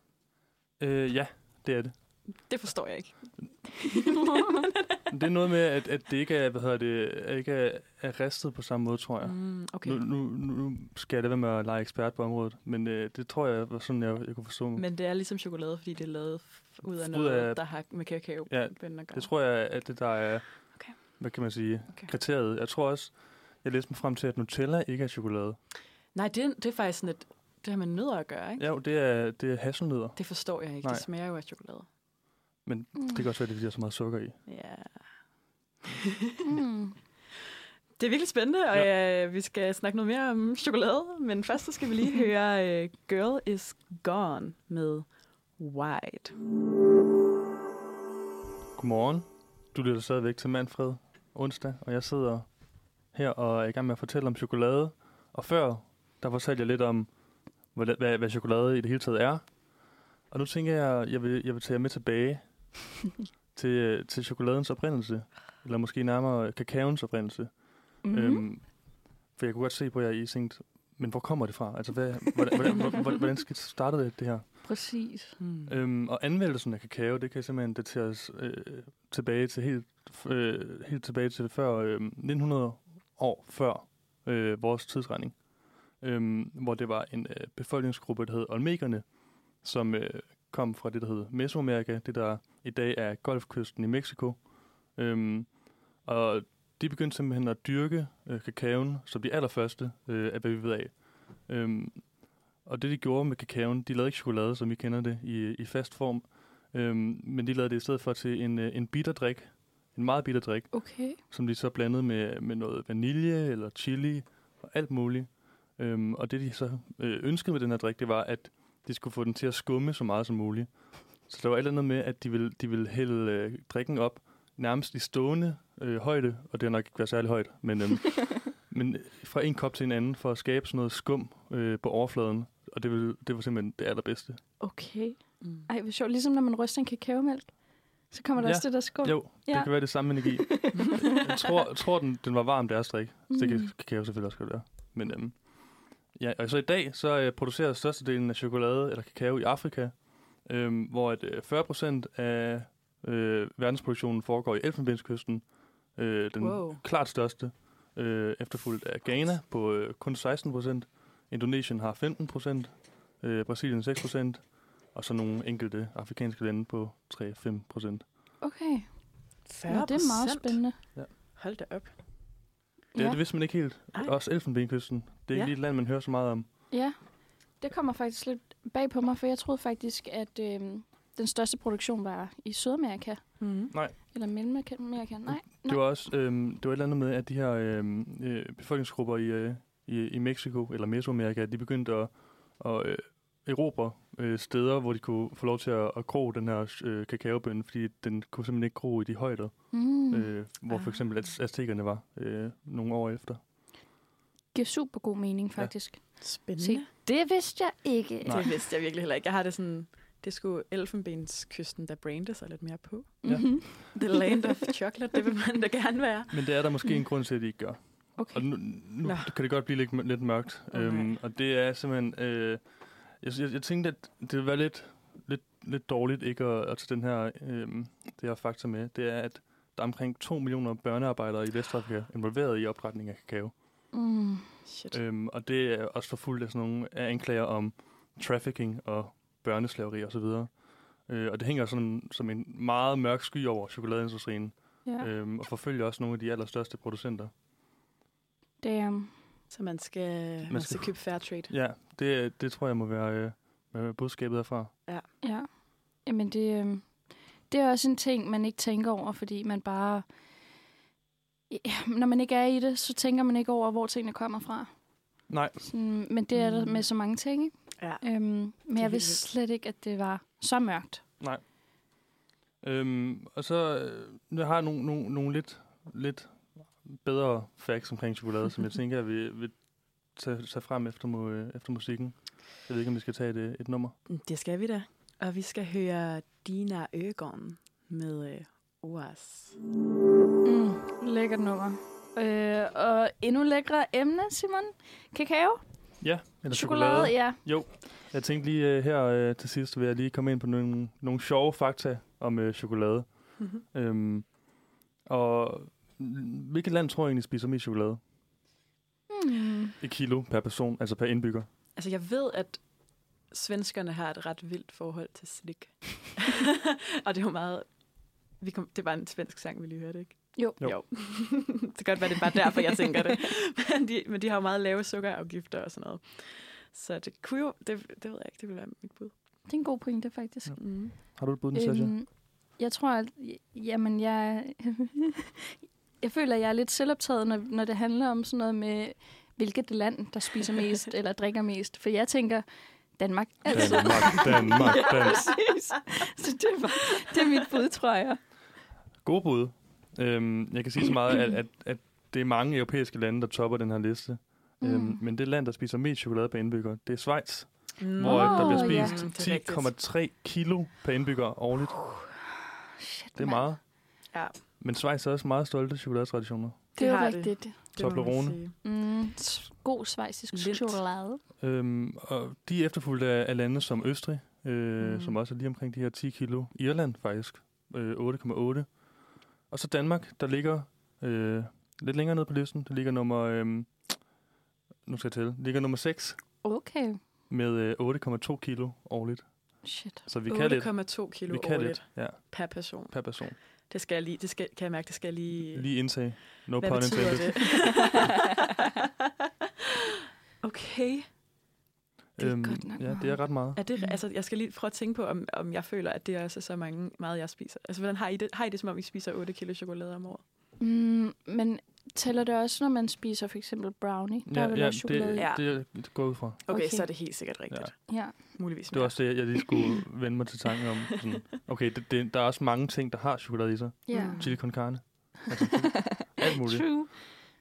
Øh, ja, det er det. Det forstår jeg ikke. Det er noget med, at, at det ikke er, hvad hedder det, ikke er, er ristet på samme måde, tror jeg. Mm, okay. Nu, nu, nu skal jeg da være med at lege ekspert på området, men øh, det tror jeg var sådan, jeg, jeg kunne forstå. Men det er ligesom chokolade, fordi det er lavet ud af Ud noget, af- der har med kakao. Ja, at gøre. Det tror jeg, at det der er, Okay. hvad kan man sige, Okay. kriteriet. Jeg tror også, jeg læste mig frem til, at Nutella ikke er chokolade. Nej, det er, det er faktisk sådan et, det har med nødder at gøre, ikke? Ja, det er, det er hasselnødder. Det forstår jeg ikke. Nej. Det smager jo af chokolade. Men det kan også være, at det er, fordi, der er så meget sukker i. Ja. mm. Det er virkelig spændende, og ja. øh, vi skal snakke noget mere om chokolade. Men først så skal vi lige høre øh, Girl is Gone med White. Godmorgen. Du lytter stadigvæk til Manfred onsdag, og jeg sidder her og er i gang med at fortælle om chokolade. Og før, der fortalte jeg lidt om, hvad, hvad, hvad chokolade i det hele taget er. Og nu tænker jeg, jeg vil, jeg vil tage jer med tilbage til, øh, til chokoladens oprindelse. Eller måske nærmere kakaoens oprindelse. Mm. Øhm, for jeg kunne godt se på jer, I tænkte, men hvor kommer det fra? Altså, hvad, hvordan, hvordan, hvordan, hvordan skal starte det her? Præcis. Mm. Øhm, og anvendelsen af kakao, det kan simpelthen dateres øh, tilbage til helt, øh, helt tilbage til før øh, 1900 år før øh, vores tidsregning. Øhm, hvor det var en øh, befolkningsgruppe, der hed Olmekerne, som øh, kom fra det, der hed Mesoamerika, det der i dag er Golfkysten i Mexico. Øhm, og de begyndte simpelthen at dyrke øh, kakaoen som de allerførste øh, af, hvad vi ved af. Øhm, og det, de gjorde med kakaoen, de lavede ikke chokolade, som vi kender det, i, i fast form. Øhm, men de lavede det i stedet for til en, øh, en bitter drik. En meget bitter drik, Okay. som de så blandede med, med noget vanilje eller chili og alt muligt. Øhm, og det, de så øh, ønskede med den her drik, det var, at de skulle få den til at skumme så meget som muligt. Så der var et eller andet med, at de ville, de ville hælde øh, drikken op nærmest i stående øh, højde, og det har nok ikke været særlig højt, men, øhm, men fra en kop til en anden, for at skabe sådan noget skum øh, på overfladen. Og det, ville, det var simpelthen det allerbedste. Okay. Mm. Ej, hvor sjovt. Ligesom når man ryster en kakaomælk, så kommer der Ja. også det der skum. Jo, det Ja. kan være det samme energi. jeg tror, jeg tror den, den var varm, deres drik. Så det kan Mm. kakao selvfølgelig også godt være. Men øhm, ja, og så i dag, så øh, produceres størstedelen af chokolade eller kakao i Afrika, øhm, hvor at, øh, 40% af øh, verdensproduktionen foregår i Elfenbenskysten. Øh, den Wow. klart største, øh, efterfulgt af Ghana på øh, kun 16%. Indonesien har 15%, øh, Brasilien 6%, og så nogle enkelte afrikanske lande på 3-5%. Okay. 40 Ja, det er meget spændende. Hold da op. Ja, det vidste man ikke helt. Ej. Også Elfenbenkysten. Det er Ja. ikke lige et land, man hører så meget om. Ja, det kommer faktisk lidt bag på mig, for jeg troede faktisk, at øh, den største produktion var i Sydamerika. Mm. Eller Mellemamerika. Nej, Det nej. var også øhm, det var et eller andet med, at de her øhm, øh, befolkningsgrupper i, øh, i, i Mexico eller Mesoamerika, de begyndte at, at øh, erobre øh, steder, hvor de kunne få lov til at, at gro den her øh, kakaobønne, fordi den kunne simpelthen ikke gro i de højder, Mm. øh, hvor for Ah. eksempel az- aztekerne var øh, nogle år efter. Giver super god mening, faktisk. Spændende. Se, det vidste jeg ikke. Nej. Det vidste jeg virkelig heller ikke. Jeg har det sådan, det skulle Elfenbenskysten, der brandede sig lidt mere på. Ja. Mhm. The land of chocolate, det vil man da gerne være. Men det er der måske en grund til, at de ikke gør. Okay. Og nu, nu Nå. kan det godt blive lidt, lidt mørkt. Nej. øhm, og det er simpelthen... Øh, jeg, jeg, jeg tænkte, at det ville være lidt, lidt, lidt dårligt ikke at, at tage den her, øh, det her fakta med. Det er, at der er omkring 2 millioner børnearbejdere i Vestafrika involveret i opretning af kakao. Mm. Shit. Øhm, og det er også forfulgt af sådan nogle anklager om trafficking og børneslaveri osv. Øh, og det hænger sådan som en meget mørk sky over chokoladeindustrien, Ja. ja. øhm, og forfølger også nogle af de allerstørste producenter. Damn. Så man skal, man, man skal skal- købe fair trade. Ja, det, det tror jeg må være, øh, budskabet herfra. Ja. Jamen, det, øh, det er også en ting, man ikke tænker over, fordi man bare... Ja, når man ikke er i det, så tænker man ikke over, hvor tingene kommer fra. Nej, Sådan, men det er der Mm. med så mange ting, ikke? Ja. Øhm, men jeg vidste slet ikke, at det var så mørkt. nej. Øhm, og så øh, nu har jeg nogle, nogle, nogle lidt, lidt bedre facts omkring chokolade, som jeg tænker, at vi vil tage, tage frem efter, mu, øh, efter musikken. Jeg ved ikke, om vi skal tage et, øh, et nummer. Det skal vi da. Og vi skal høre Dina Øgon med øh, OAS. Lækkert nummer. Øh, og endnu lækre emne, Simon. Kakao? Ja, eller Chokolade, chokolade. ja. Jo, jeg tænkte lige uh, her uh, til sidst, vil jeg lige komme ind på nogle, nogle sjove fakta om uh, chokolade. Mhm. Øhm, og hvilket land tror jeg egentlig spiser mest chokolade? Mm. Et kilo per person, altså per indbygger. Altså, jeg ved, at svenskerne har et ret vildt forhold til slik. og det er jo meget... Vi kom, det var en svensk sang, vi lige hørte, ikke? Jo. Jo. jo. det kan godt være, det er bare derfor, jeg tænker det. men, de, men de har jo meget lave sukkerafgifter og sådan noget. Så det kunne jo... Det, det ved jeg ikke, det ville være mit bud. Det er en god pointe, faktisk. Ja. Mm. Har du et bud, Natasha? Øhm, jeg tror, at jamen, jeg, jeg føler, at jeg er lidt selvoptaget, når, når det handler om sådan noget med, hvilket land, der spiser mest eller drikker mest. For jeg tænker, Danmark. Altså, Danmark, Danmark, Danmark. Præcis. Så det, var, det er mit bud, tror jeg. God bud. Øhm, jeg kan sige så meget, at, at, at det er mange europæiske lande, der topper den her liste. Mm. Øhm, men det land, der spiser mest chokolade per indbygger, det er Schweiz, Mm. hvor der bliver ja. spist er rigtigt. 10,3 kilo per indbygger årligt. Shit, Det er meget. Ja, Men Schweiz er også meget stolte chokoladetraditioner. Det er det. rigtigt. må man Toblerone. Mm, god svejsisk Lidt. chokolade. Øhm, og de er efterfulgt af, af lande som Østrig, øh, mm. som også er lige omkring de her 10 kilo. Irland faktisk, øh, 8,8. Og så Danmark, der ligger øh, lidt længere ned på listen. Der ligger nummer, øh, nu skal jeg tælle, ligger nummer 6 Okay. med øh, 8,2 kilo årligt. Shit. Så vi kan lidt, 8,2 kilo vi kan årligt lidt ja, per person. per person. Det skal jeg lige, det skal, kan jeg mærke, det skal jeg lige... Lige indtage. No Hvad pun intended. det? okay. Det er godt nok ja, det er ret meget. Er det, altså, jeg skal lige prøve at tænke på, om, om jeg føler, at det er også så mange, meget, jeg spiser. Altså, hvordan har I det? Har I det, som om I spiser 8 kilo chokolade om året? Mm, men tæller det også, når man spiser for eksempel brownie? Der er vel også chokolade det, i? Ja. det, det går ud fra. Okay, Okay. så er det helt sikkert rigtigt. Ja. Ja. Muligvis Det var også det, jeg lige skulle vende mig til tanken om. Sådan, okay, det, det, der er også mange ting, der har chokolade i sig. Ja. Mm. Chili con carne. Altså, alt muligt. True.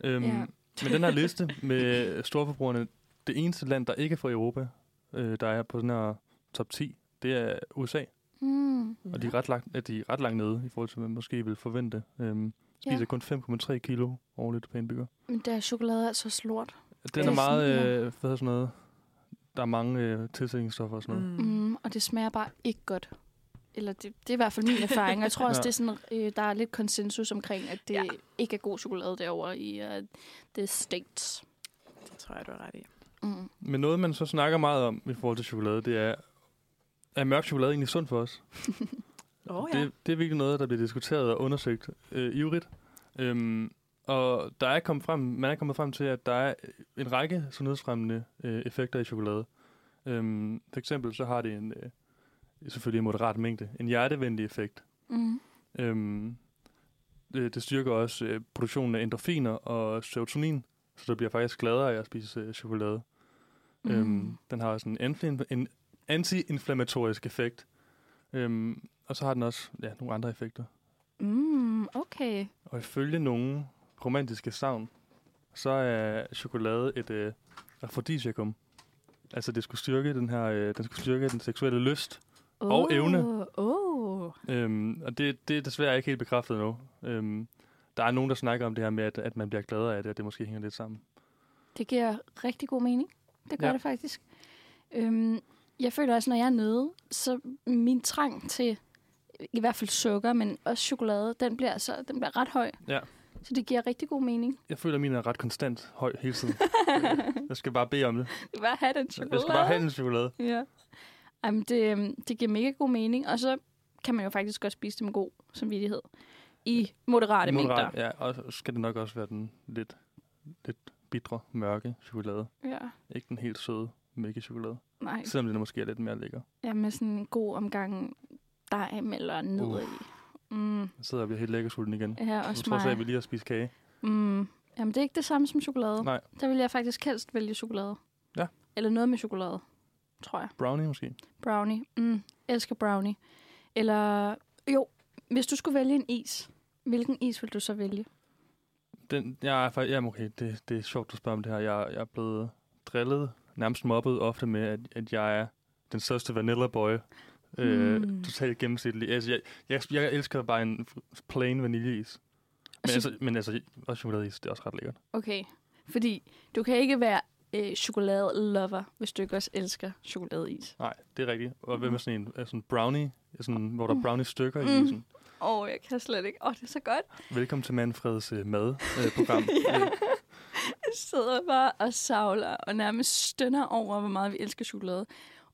Øhm, Ja. Men den her liste med storforbrugerne, det eneste land, der ikke er fra Europa, øh, der er på den her top 10, det er USA. Mm. Og de er ret langt, at de er ret langt nede, i forhold til, hvad man måske vil forvente. Øhm, spiser Ja. kun 5,3 kilo årligt per indbygger. Men der er chokolade altså slort. Den Ja, er meget, øh, hvad hedder sådan noget, der er mange øh, tilsætningsstoffer og sådan noget. Mm. Mm, og det smager bare ikke godt. Eller det, det er i hvert fald min erfaring. Og jeg tror også, Ja. det er sådan, øh, der er lidt konsensus omkring, at det Ja. ikke er god chokolade derovre i uh, the States. Det tror jeg, du har ret i. Mm. Men noget, man så snakker meget om i forhold til chokolade, det er, er mørk chokolade egentlig sundt for os? Åh oh, ja. det, det er virkelig noget, der bliver diskuteret og undersøgt øh, ivrigt. Øhm, og der er kommet frem, man er kommet frem til, at der er en række sundhedsfremmende øh, effekter i chokolade. Øhm, for eksempel så har det en, øh, selvfølgelig en moderat mængde, en hjertevenlig effekt. Mm. Øhm, det, det styrker også øh, produktionen af endorfiner og serotonin, så du bliver faktisk gladere af at spise øh, chokolade. Mm. Øhm, den har også en, anti- en anti-inflammatorisk effekt. Øhm, og så har den også ja, nogle andre effekter. Mm, okay. Og ifølge nogle romantiske savn, så er chokolade et øh, afrodisiakum. Altså det skulle styrke den her, øh, den skulle styrke den seksuelle lyst. Og evne. Oh. Øhm, og det, det er desværre ikke helt bekræftet endnu. Øhm, der er nogen, der snakker om det her med, at, at man bliver gladere af det, og det måske hænger lidt sammen. Det giver rigtig god mening. Det gør Ja. det faktisk. Øhm, jeg føler også, når jeg er nede, så min trang til i hvert fald sukker, men også chokolade, den bliver, så, den bliver ret høj. Ja. Så det giver rigtig god mening. Jeg føler, at min er ret konstant høj hele tiden. Jeg skal bare bede om det. Du bare have den chokolade. Jeg skal bare have en chokolade. Ja. Jamen, det, øhm, det giver mega god mening. Og så kan man jo faktisk godt spise det med god samvittighed. I moderate mængder. Ja, og så skal det nok også være den lidt, lidt bitre, mørke chokolade. Ja. Ikke den helt søde mælkechokolade. Nej, Selvom den måske er lidt mere lækker. ja, med sådan en god omgang dej eller Uh. i. Mm, Så sidder vi helt lækker sulten igen. ja, Så også trods af, at vi mig. lige har spist kage. Mm. Jamen, det er ikke det samme som chokolade. Nej, Der vil jeg faktisk helst vælge chokolade. Ja. Eller noget med chokolade, tror jeg. brownie måske. Brownie. Mm, elsker brownie. Eller, jo, hvis du skulle vælge en is, hvilken is vil du så vælge? Den, jeg er jamen okay, det, det er sjovt, du spørger om det her. Jeg, jeg er blevet drillet, nærmest mobbet ofte med, at, at jeg er den største vanilla boy. Øh, Hmm. totalt gennemsnitlig. Altså, jeg, jeg, jeg elsker bare en plain vaniljeis. Men Altså- altså, men altså, også chokoladeis, det er også ret lækkert. Okay, fordi du kan ikke være øh, chokolade-lover, hvis du ikke også elsker chokoladeis. Nej, det er rigtigt. Og hvad med sådan en øh, sådan brownie, sådan, hvor der er Mm. brownie-stykker i Mm. isen? Åh, oh, jeg kan slet ikke. Åh, oh, det er så godt. Velkommen til Manfreds øh, mad-program. Ja. Jeg sidder bare og savler og nærmest stønner over, hvor meget vi elsker chokolade.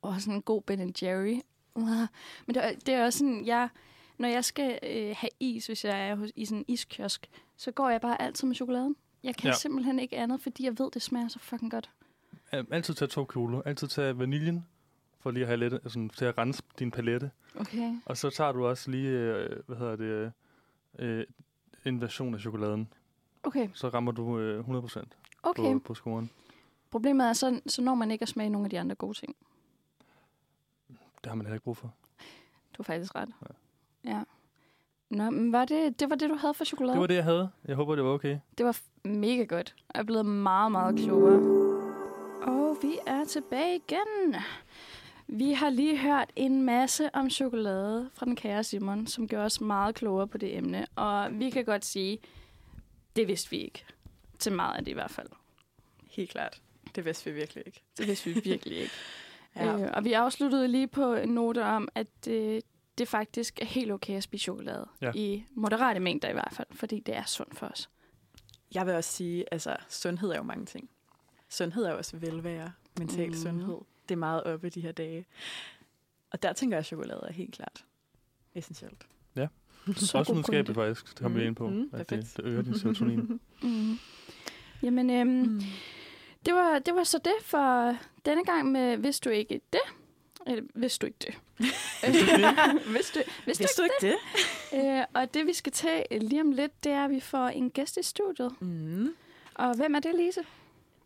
Og sådan en god Ben Jerry. Men det er, det er også sådan, jeg, når jeg skal øh, have is, hvis jeg er hos, i sådan en iskiosk, så går jeg bare altid med chokoladen. Jeg kan ja. simpelthen ikke andet, fordi jeg ved, det smager så fucking godt. Altid tage to kugler. Altid tage vaniljen, for lige at have lidt, sådan, til at rense din palette. Okay. Og så tager du også lige, øh, hvad hedder det, øh, en version af chokoladen. Okay, Så rammer du øh, 100% okay. på, på scoren. Problemet er, så, så når man ikke at smage nogle af de andre gode ting. Det har man heller ikke brug for. Du har faktisk ret. Ja. Nå, men var det, det var det, du havde for chokolade? Det var det, jeg havde. Jeg håber, det var okay. Det var mega godt. Jeg er blevet meget, meget klogere. Og vi er tilbage igen. Vi har lige hørt en masse om chokolade fra den kære Simon, som gjorde os meget klogere på det emne. Og vi kan godt sige, det vidste vi ikke. Til meget af det i hvert fald. Helt klart. Det vidste vi virkelig ikke. Det vidste vi virkelig ikke. Ja. Øh, og vi afsluttede lige på en note om, at øh, det faktisk er helt okay at spise chokolade. Ja. I moderate mængder i hvert fald, fordi det er sundt for os. Jeg vil også sige, altså sundhed er jo mange ting. Sundhed er jo også velvære, mental mm. sundhed. Det er meget oppe de her dage. Og der tænker jeg, at chokolade er helt klart essentielt. Så Også videnskabeligt faktisk, det kommer vi Mm, ind på, mm, at det, perfekt. det øger din serotonin. Mm. Jamen, øhm, mm. det, var, det var så det for denne gang med Hvis du ikke det. Eller, hvis du ikke det. hvis du, hvis du Vidste du ikke det? ikke øh, Og det, vi skal tage lige om lidt, det er, at vi får en gæst i studiet. Mm. Og hvem er det, Lise?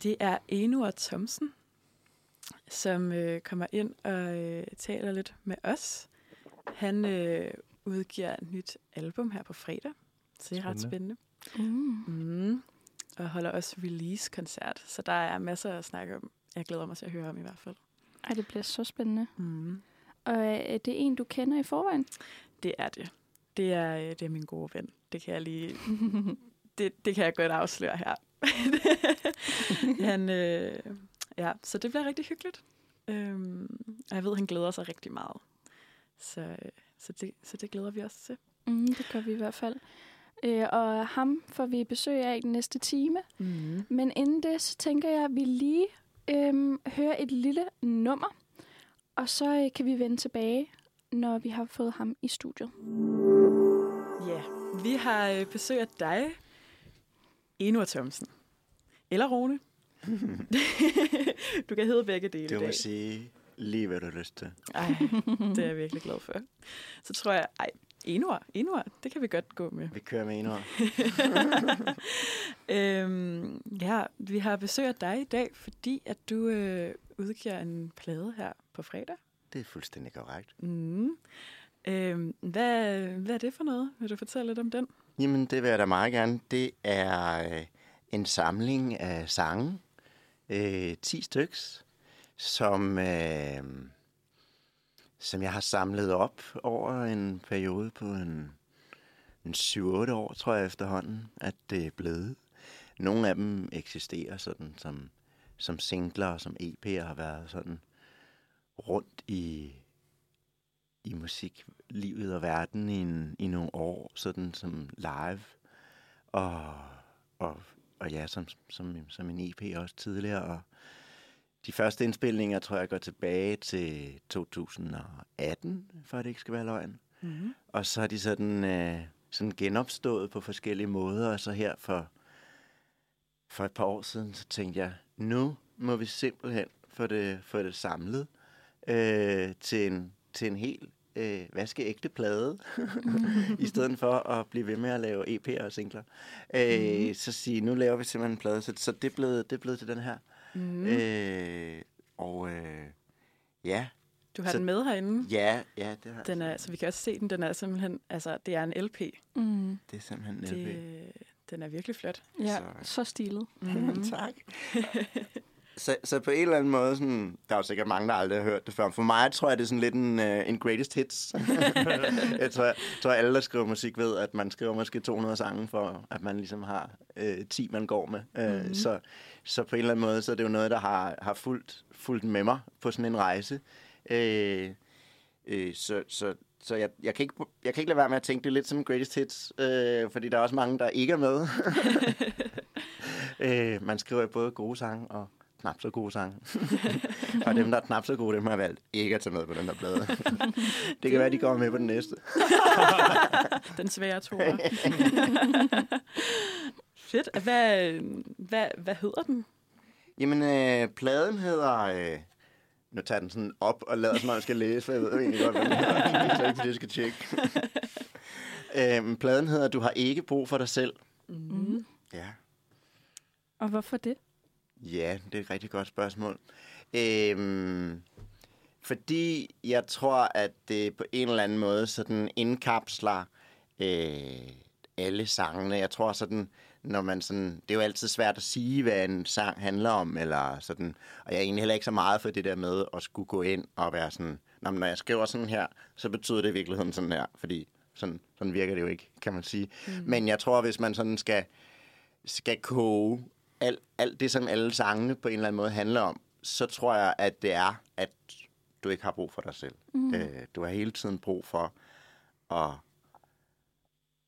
Det er Enur Thomsen, som øh, kommer ind og øh, taler lidt med os. Han øh, udgiver et nyt album her på fredag, så det er ret Spændende. Mm. Mm. Og holder også release-koncert, så der er masser at snakke om. Jeg glæder mig til at høre om i hvert fald. Ej, det bliver så spændende. Mm. Og øh, er det en, du kender i forvejen? Det er det. Det er, øh, det er min gode ven. Det kan jeg lige... det, det kan jeg godt afsløre her. han, øh, ja, så det bliver rigtig hyggeligt. Øhm, og jeg ved, han glæder sig rigtig meget. Så, øh, så, det, så det glæder vi os til. Mm, det gør vi i hvert fald. Øh, og ham får vi besøg af i den næste time. Mm. Men inden det, så tænker jeg, at vi lige øhm, hører et lille nummer. Og så øh, kan vi vende tilbage, når vi har fået ham i studiet. Ja, vi har øh, besøg af dig, Enur Thomsen. Eller Rune. du kan hedde begge dele i må sige lige, hvad du har lyst til. Ej, det er jeg virkelig glad for. Så tror jeg, ej, Enur, Enur, det kan vi godt gå med. Vi kører med en ord. øhm, ja, vi har besøg af dig i dag, fordi at du øh, udgiver en plade her på fredag. Det er fuldstændig korrekt. Mm. Øhm, hvad, hvad er det for noget? Vil du fortælle lidt om den? Jamen, det vil jeg da meget gerne. Det er øh, en samling af sange. Øh, 10 styks, som, øh, som jeg har samlet op over en periode på en en 7-8 år, tror jeg efterhånden, at det er blevet. Nogle af dem eksisterer sådan som, som singler og som EP'er har været sådan rundt i, i musiklivet og verden i, en, i nogle år, sådan som live. Og, og, og ja, som, som, som en EP også tidligere. Og de første indspilninger, tror jeg, går tilbage til 2018, for at det ikke skal være løgn. Mm-hmm. Og så er de sådan, øh, sådan genopstået på forskellige måder, og så her for, for et par år siden, så tænkte jeg, nu må vi simpelthen få det, få det samlet øh, til, en, til en helt øh, vaskeægte plade, i stedet for at blive ved med at lave EP'er og singler. Øh, Mhm. Så sige, nu laver vi simpelthen en plade, så, så det, er blevet, det er blevet til den her. Mm. Øh, og øh, ja, Du har så- den med herinde. ja, ja, det, har, Den er, så vi kan også se den. Den er simpelthen, altså, det er en LP. Mm. det er simpelthen en LP. Det, den er virkelig flot. Ja, Så- så stilet. Mm. tak. så, så på en eller anden måde, sådan, der er jo sikkert mange, der aldrig har hørt det før. For mig tror jeg, det er sådan lidt en, uh, en greatest hits. jeg tror, jeg tror, alle, der skriver musik, ved, at man skriver måske 200 sange, for at man ligesom har uh, 10, man går med. Uh, Mhm. så, så på en eller anden måde, så er det jo noget, der har, har fulgt, fulgt med mig på sådan en rejse. Uh, uh, så, så, så jeg, jeg, kan ikke, jeg kan ikke lade være med at tænke det er lidt som greatest hits, øh, fordi der er også mange, der ikke er med. øh, man skriver både gode sange og knap så gode sange. og dem, der er knap så gode, dem har jeg valgt ikke at tage med på den der plade. det kan være, de kommer med på den næste. Den svære toer. Fedt. Hvad, hvad, hvad hedder den? Jamen, øh, pladen hedder... Øh, nu tager den sådan op og lader, som om jeg skal læse, for jeg ved jo egentlig godt, hvad den hedder. Det er ikke, skal tjekke. øh, pladen hedder Du har ikke brug for dig selv. Mm. Ja. Og hvorfor det? Ja, det er et rigtig godt spørgsmål. Øhm, fordi jeg tror, at det på en eller anden måde sådan indkapsler øh, alle sangene. Jeg tror sådan, når man sådan, det er jo altid svært at sige, hvad en sang handler om, eller sådan, og jeg er egentlig heller ikke så meget for det der med at skulle gå ind og være sådan, når jeg skriver sådan her, så betyder det i virkeligheden sådan her, fordi sådan, sådan virker det jo ikke, kan man sige. Mm. Men jeg tror, hvis man sådan skal, skal koge alt, alt det, som alle sangene på en eller anden måde handler om, så tror jeg, at det er, at du ikke har brug for dig selv. Mm. Øh, du har hele tiden brug for, at,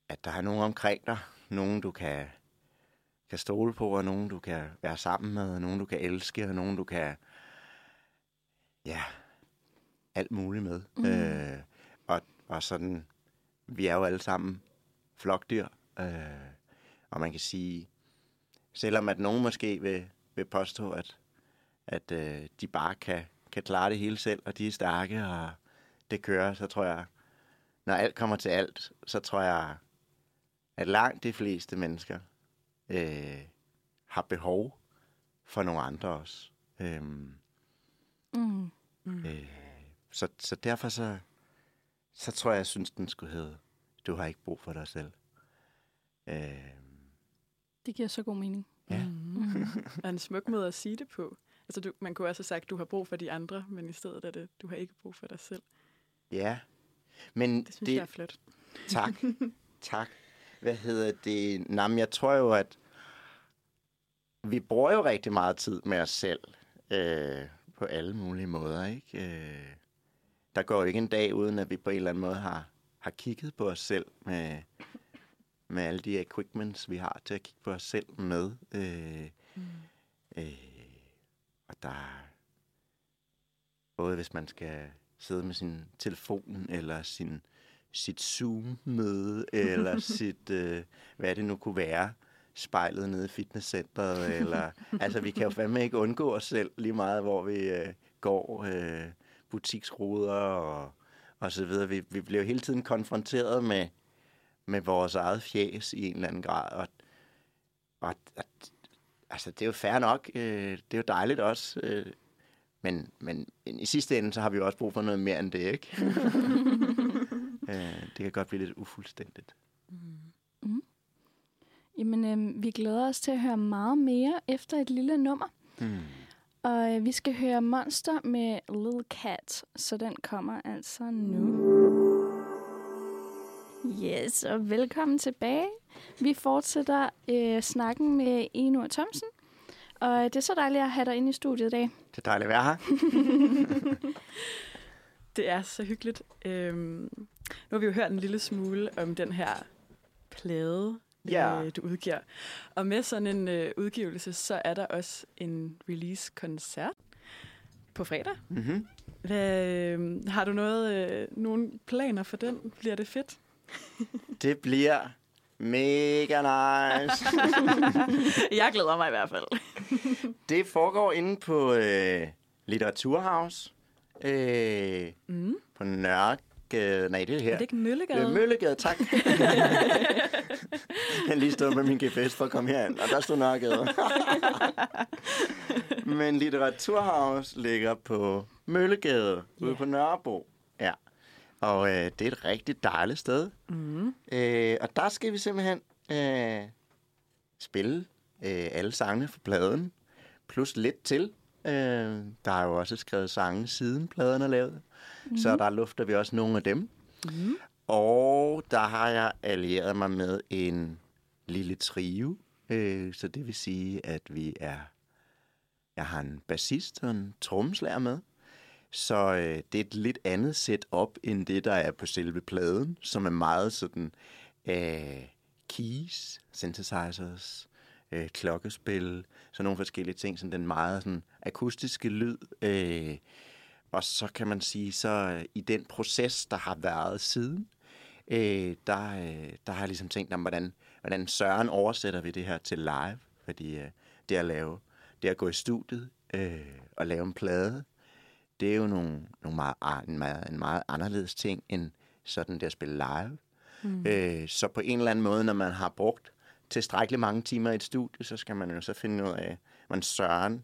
at der er nogen omkring dig. Nogen, du kan, kan stole på, og nogen, du kan være sammen med, og nogen, du kan elske, og nogen, du kan... Ja, alt muligt med. Mm. Øh, og, og sådan, vi er jo alle sammen flokdyr. Øh, og man kan sige, selvom at nogen måske vil, vil påstå, at, at øh, de bare kan, kan klare det hele selv, og de er stærke, og det kører, så tror jeg, når alt kommer til alt, så tror jeg, at langt de fleste mennesker øh, har behov for nogle andre også. Øhm, Mm. øh, så, så derfor så, så tror jeg, jeg synes, den skulle hedde, du har ikke brug for dig selv. Øh, Det giver så god mening. Ja. Mm. er en smuk måde at sige det på. Altså, du, man kunne også have sagt, du har brug for de andre, men i stedet er det, du har ikke brug for dig selv. ja, men Det synes det... jeg er flot. Tak. tak. Hvad hedder det? Men jeg tror jo, at vi bruger jo rigtig meget tid med os selv øh, på alle mulige måder, ikke? Øh, der går jo ikke en dag, uden at vi på en eller anden måde har, har kigget på os selv med, med alle de equipments, vi har til at kigge på os selv med. Øh, Mm. øh, og der er både hvis man skal sidde med sin telefon, eller sin, sit Zoom-møde, eller sit, øh, hvad det nu kunne være, spejlet nede i fitnesscenteret, eller, altså vi kan jo fandme ikke undgå os selv lige meget, hvor vi øh, går, øh, butiksruder og, og så videre. Vi, vi bliver jo hele tiden konfronteret med, med vores eget fjæs i en eller anden grad, og, og, og altså det er jo fair nok, øh, det er jo dejligt også, øh, men, men i sidste ende, så har vi jo også brug for noget mere end det, ikke? øh, det kan godt blive lidt ufuldstændigt. Jamen, øh, vi glæder os til at høre meget mere efter et lille nummer. Mm. Og øh, vi skal høre Monster med Little Cat, så den kommer altså nu. Yes, og velkommen tilbage. Vi fortsætter øh, snakken med Eno Thomsen. Og det er så dejligt at have dig inde i studiet i dag. Det er dejligt at være her. Det er så hyggeligt. Øhm, nu har vi jo hørt en lille smule om den her plade, Ja. øh, du udgiver. Og med sådan en øh, udgivelse, så er der også en release-koncert på fredag. Mm-hmm. Hvad, øh, har du noget, øh, nogle planer for den? Bliver det fedt? Det bliver mega nice. Jeg glæder mig i hvert fald. det foregår inde på øh, Litteraturhaus. Øh, Mm. på Nørregade. Nej, det er her. Er det ikke Møllegade? Øh, Møllegade, tak. jeg har lige stået med min GPS for at komme herind, og der stod Nørregade. Men Litteraturhaus ligger på Møllegade, ude Ja. på Nørrebro. Og øh, det er et rigtig dejligt sted. Mm. Øh, og der skal vi simpelthen øh, spille øh, alle sangene fra pladen, plus lidt til. Øh, der er jo også skrevet sange siden pladen er lavet, mm. så der lufter vi også nogle af dem. Mm. Og der har jeg allieret mig med en lille trio, øh, så det vil sige, at vi er... Jeg har en bassist og en trommeslager med. Så øh, det er et lidt andet setup end det, der er på selve pladen, som er meget sådan øh, keys, synthesizers, øh, klokkespil, så nogle forskellige ting, sådan den meget sådan, akustiske lyd. Øh, og så kan man sige, så øh, i den proces, der har været siden, øh, der, øh, der har jeg ligesom tænkt om, hvordan, hvordan søren oversætter vi det her til live. Fordi øh, det at lave, det at gå i studiet øh, og lave en plade, det er jo nogle, nogle meget, en, meget, en meget anderledes ting, end sådan det at spille live. Mm. Øh, så på en eller anden måde, når man har brugt tilstrækkeligt mange timer i et studie, så skal man jo så finde ud af, hvordan søren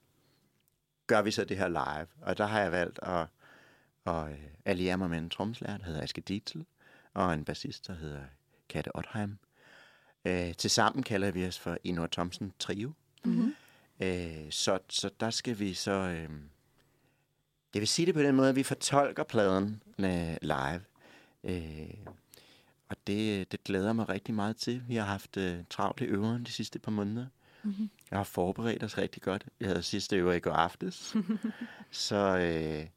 gør vi så det her live. Og der har jeg valgt at, at øh, alliere mig med en tromslærer, der hedder Aske Dietzel, og en bassist, der hedder Katte Otheim. Øh, tilsammen kalder vi os for Inor Thomsen Trio. Mm-hmm. Øh, så, så der skal vi så... Øh, jeg vil sige det på den måde, at vi fortolker pladen live. Øh, og det, det glæder mig rigtig meget til. Vi har haft øh, travlt i øveren de sidste par måneder. Mm-hmm. Jeg har forberedt os rigtig godt. Vi havde sidste øver i går aftes. så, øh,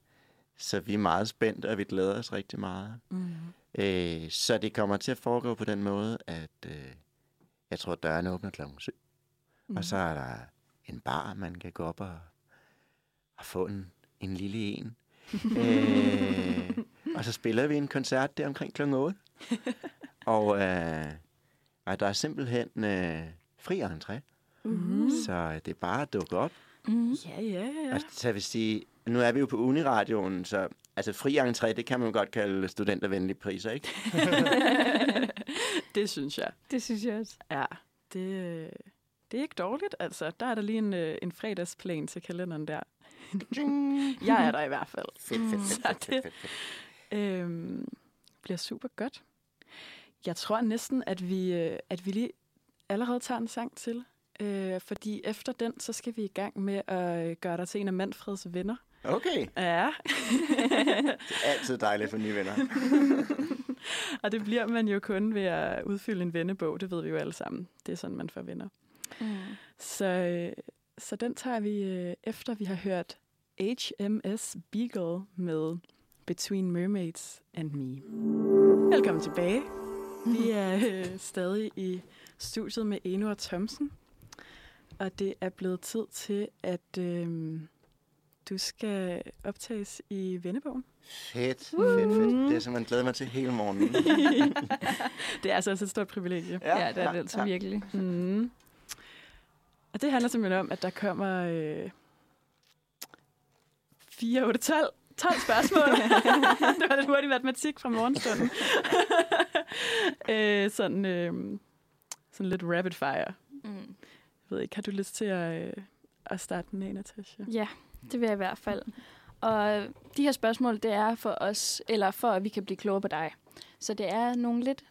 så vi er meget spændte, og vi glæder os rigtig meget. Mm. Øh, så det kommer til at foregå på den måde, at øh, jeg tror, dørene åbner klokken 7. Mm. Og så er der en bar, man kan gå op og, og få en, en lille en. øh, og så spiller vi en koncert der omkring klokken 8. og, øh, og der er simpelthen øh, fri entré. Mm. Så det er bare at dukke op. Mm-hmm. Ja, ja, ja. Og så vil sige, nu er vi jo på Uniradioen, så altså fri entré, det kan man jo godt kalde studentervenlige priser, ikke? det synes jeg. Det synes jeg også. Ja, det, øh, det er ikke dårligt. Altså, der er der lige en, øh, en fredagsplan til kalenderen der. jeg er der i hvert fald. Fedt, fedt, fedt, fedt, fedt, fedt, fedt. Øhm, bliver super godt. Jeg tror næsten, at vi, øh, at vi lige allerede tager en sang til. Øh, fordi efter den, så skal vi i gang med at øh, gøre dig til en af Manfreds venner. Okay, Ja. det er altid dejligt for nye venner. og det bliver man jo kun ved at udfylde en vennebog. Det ved vi jo alle sammen. Det er sådan, man får venner. Mm. Så, øh, så den tager vi øh, efter, vi har hørt HMS Beagle med Between Mermaids and Me. Velkommen tilbage. Vi er øh, stadig i studiet med Eno og Thomsen. Og det er blevet tid til, at øh, du skal optages i vennebogen. Fedt, fedt, fedt. Det er simpelthen glædet mig til hele morgenen. det er altså også et stort privilegie. Ja, det er det altså virkelig. Mm. Og det handler simpelthen om, at der kommer øh, 4, 8, 12, 12 spørgsmål. det var lidt hurtig matematik fra morgenstunden. øh, sådan, øh, sådan lidt rapid fire. Mm. Jeg ved ikke, har du lyst til at, øh, at starte den af, Natasha? Ja, det vil jeg i hvert fald. Og de her spørgsmål, det er for os, eller for at vi kan blive klogere på dig. Så det er nogle lidt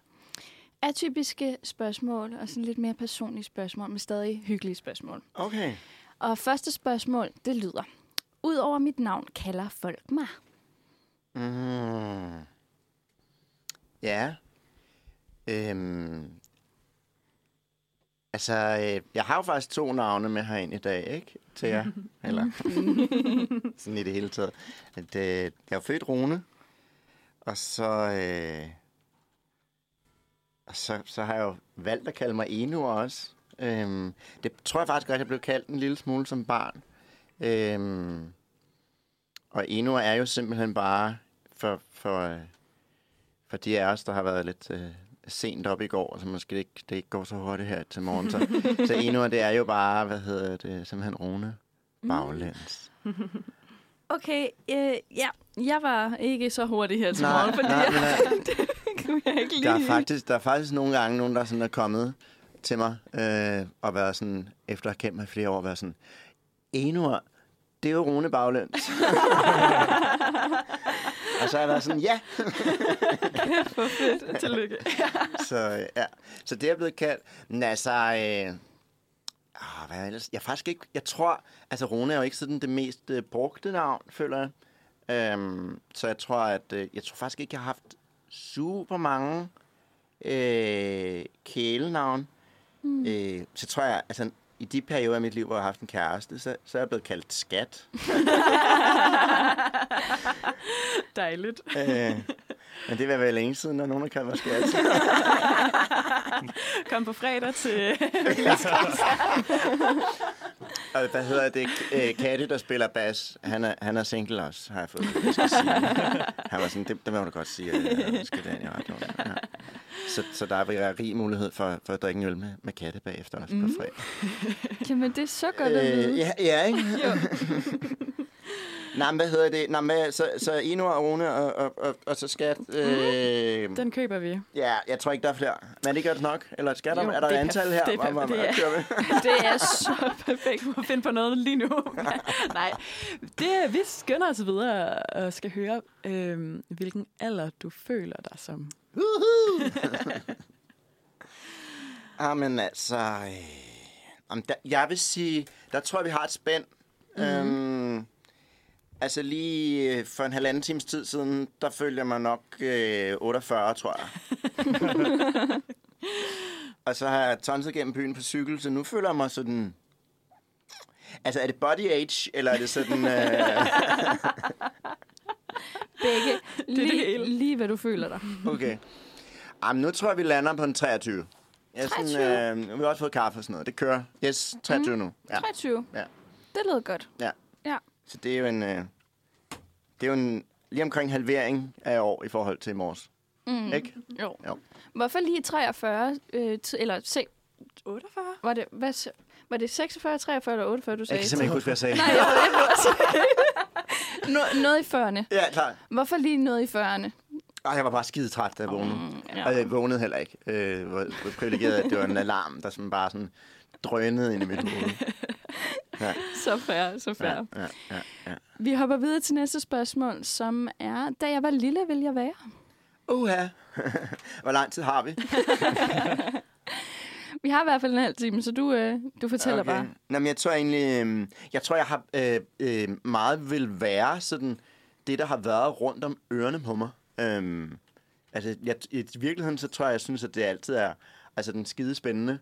atypiske spørgsmål, og sådan lidt mere personlige spørgsmål, men stadig hyggelige spørgsmål. Okay. Og første spørgsmål, det lyder. Udover mit navn kalder folk mig. Mm. Ja. Øhm, altså, øh, jeg har jo faktisk to navne med herind i dag, ikke? Til jer. Eller sådan i det hele taget. At, øh, jeg er født Rune, og så, øh, så, så har jeg jo valgt at kalde mig Enu også. Øhm, det tror jeg faktisk godt, jeg blev kaldt en lille smule som barn. Øhm, og Enu er jo simpelthen bare for, for, for de af os, der har været lidt øh, sent op i går, så måske det ikke, det ikke går så hurtigt her til morgen. Så, så Enu, det er jo bare, hvad hedder det, simpelthen Rune baglæns. Okay, øh, ja, jeg var ikke så hurtig her til Nej, morgen, fordi nej, øh, det kunne jeg ikke lide. Der er faktisk, der er faktisk nogle gange nogen, der sådan er kommet til mig øh, og været sådan, efter at have kendt mig i flere år, været sådan, Enur, det er jo Rune Baglæns. og så har jeg været sådan, ja. for fedt. Tillykke. Så, ja. så det er blevet kaldt. Men altså, øh, ah, hvad er ellers? Jeg faktisk ikke, jeg tror, altså Rune er jo ikke sådan det mest øh, brugte navn, føler jeg. Øhm, så jeg tror, at øh, jeg tror faktisk ikke, jeg har haft super mange øh, kælenavn. Mm. Øh, så tror jeg, altså i de perioder af mit liv, hvor jeg har haft en kæreste, så, så er jeg blevet kaldt skat. Dejligt. øh, men det vil være længe siden, når nogen har kaldt mig skat. Kom på fredag til... Og hvad hedder det? Øh, Katte, der spiller bas, han er, han er single også, har jeg fået. Jeg skal sige. Han var sådan, det, det må du godt sige, jeg skal den i radioen. Ja. Så, så der er rig mulighed for, for at drikke en øl med, med Katte bagefter også mm. på fredag. Jamen, det er så godt at vide. Øh, ja, ja, ikke? Nej, men hvad hedder det? Nej, men, så, så Eno og Rune og, og, og, og så skat. Øh, Den køber vi. ja, jeg tror ikke, der er flere. Men er det godt nok? Eller skal der, Jo, er der et antal her? det er Hvor- det er-? Det er så Perfekt. Må finde på noget lige nu. Nej, det, vi skynder os videre og skal høre, øh, hvilken alder du føler dig som. Ah, men altså... Øh, om der, jeg vil sige, der tror jeg, vi har et spænd. Mm. Øhm, altså lige øh, for en halvanden times tid siden, der følte jeg mig nok øh, 48, tror jeg. og så har jeg tonset gennem byen på cykel, så nu føler jeg mig sådan... Altså, er det body age, eller er det sådan... Øh, begge. det Lige, hele. lige hvad du føler dig. okay. Jamen, nu tror jeg, vi lander på en 23. Jeg er sådan, 23? øh, vi har også fået kaffe og sådan noget. Det kører. Yes, 23 mm. nu. Ja. 23. Ja. Det lød godt. Ja. Så det er jo en... Øh, det er jo en lige omkring halvering af år i forhold til i morges. Mm. Ikke? Jo. Jo. Hvorfor lige 43? Øh, eller se, 48? var det, hvad, var det 46, 43 eller 48, du Jeg sagde? kan simpelthen ikke huske, hvad jeg sagde. Nej, jeg ved ikke, hvad Noget i 40'erne. Ja, klar. Hvorfor lige noget i 40'erne? Ej, jeg var bare skide træt, da jeg vågnede. Mm, Ja. Og jeg vågnede heller ikke. Øh, hvor privilegeret, at det var en alarm, der sådan bare sådan drønede ind i mit hoved. Ja, Så fair, så fair. ja, ja, ja, ja. Vi hopper videre til næste spørgsmål, som er, da jeg var lille, ville jeg være. Uha. Hvor lang tid har vi? Vi har i hvert fald en halv time, så du, øh, du fortæller okay. bare. Nå, men jeg tror egentlig, øh, jeg tror, jeg har øh, øh, meget vil være sådan det, der har været rundt om ørerne på mig. Øhm, altså, jeg, i virkeligheden, så tror jeg, jeg synes, at det altid er altså, den skide spændende,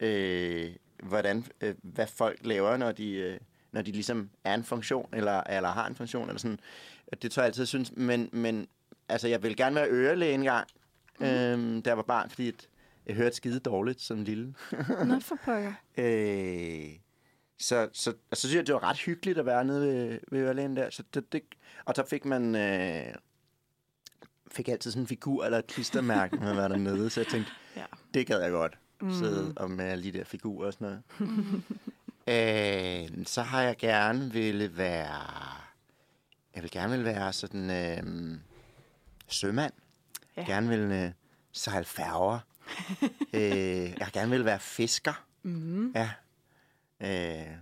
øh, hvordan, øh, hvad folk laver, når de, øh, når de ligesom er en funktion, eller, eller har en funktion, eller sådan. Det tror jeg altid, jeg synes. Men, men altså, jeg vil gerne være ørelæge en gang, mm. øh, da jeg var barn, fordi at jeg hørte skide dårligt som lille. Nå, for pokker. Øh, så, så, og så synes jeg, det var ret hyggeligt at være nede ved, ved ørelægen der. Så det, det, og så fik man øh, fik altid sådan en figur eller et klistermærke, når man var dernede. Så jeg tænkte, Ja. det gad jeg godt. Mm. Sidde og med alle de der figurer og sådan noget. øh, så har jeg gerne ville være... Jeg vil gerne vil være sådan øh, sømand. Ja. Gerne vil øh, sejle færger. øh, jeg gerne vil være fisker. Mm. Ja. Øh.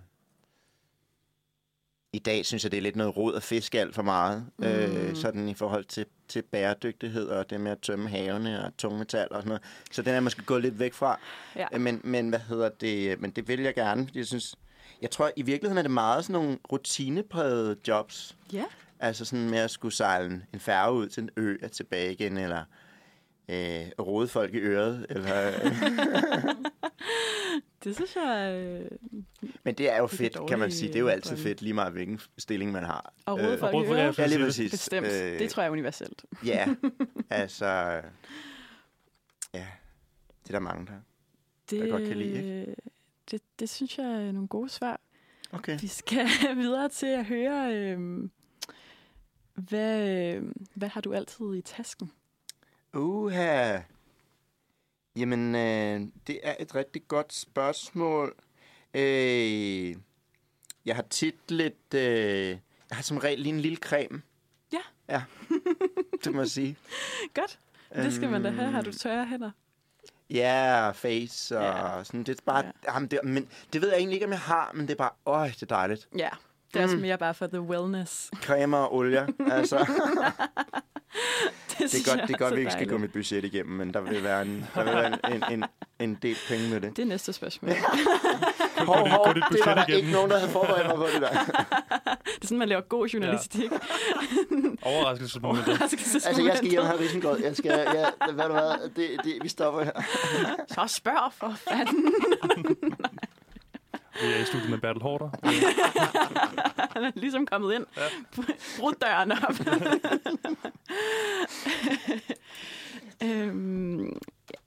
I dag synes jeg, det er lidt noget råd at fiske alt for meget. Mm. Øh, sådan i forhold til, til bæredygtighed og det med at tømme havene og tungmetal og sådan noget. Så den er jeg måske gået lidt væk fra. Ja. Øh, Men, men hvad hedder det? Men det vil jeg gerne, fordi jeg synes... Jeg tror, i virkeligheden er det meget sådan nogle rutineprægede jobs. Ja. Altså sådan med at skulle sejle en færge ud til en ø og tilbage igen, eller øh, rode folk i øret. Eller, Det synes jeg... Øh, men det er jo Det er fedt, kan man sige. Det er jo altid drømme. fedt, lige meget hvilken stilling man har. og rode Øh, folk i øret. Ja, lige præcis. Bestemt. Øh, Det tror jeg er universelt. Ja, altså... Ja, det er der mange, der... Det, jeg godt kan lide, Det, det synes jeg er nogle gode svar. Okay. Vi skal videre til at høre, øh, hvad, øh, hvad har du altid i tasken? Uha. Jamen, øh, det er et rigtig godt spørgsmål. Øh, jeg har tit lidt... Øh, jeg har som regel lige en lille creme. Ja. Ja, det må jeg sige. Godt, det skal man da have. Har du Øhm, tørre hænder? Ja, face og Ja. sådan. Det er bare... Ja. Jamen, det, men det ved jeg egentlig ikke, om jeg har, men det er bare... Øj, det er dejligt. Ja, det er også Mm. mere bare for the wellness. Cremer og olie. altså, Det, det er jeg godt, det er godt vi ikke skal gå mit budget igennem, men der vil være en, der vil være en, en, en, en del penge med det. Det er næste spørgsmål. Hov, hov, det var der igennem. ikke nogen, der havde forberedt mig på det der. Det er sådan, man laver god journalistik. Overraskelsesmomentet. Altså, jeg skal hjem og have risengrød. Jeg skal, ja, hvad du hvad, det, det, vi stopper her. Så spørg for fanden. Vi er i studiet med Bertel Hårder. Han er ligesom kommet ind. Ja. Brudt døren op. øhm,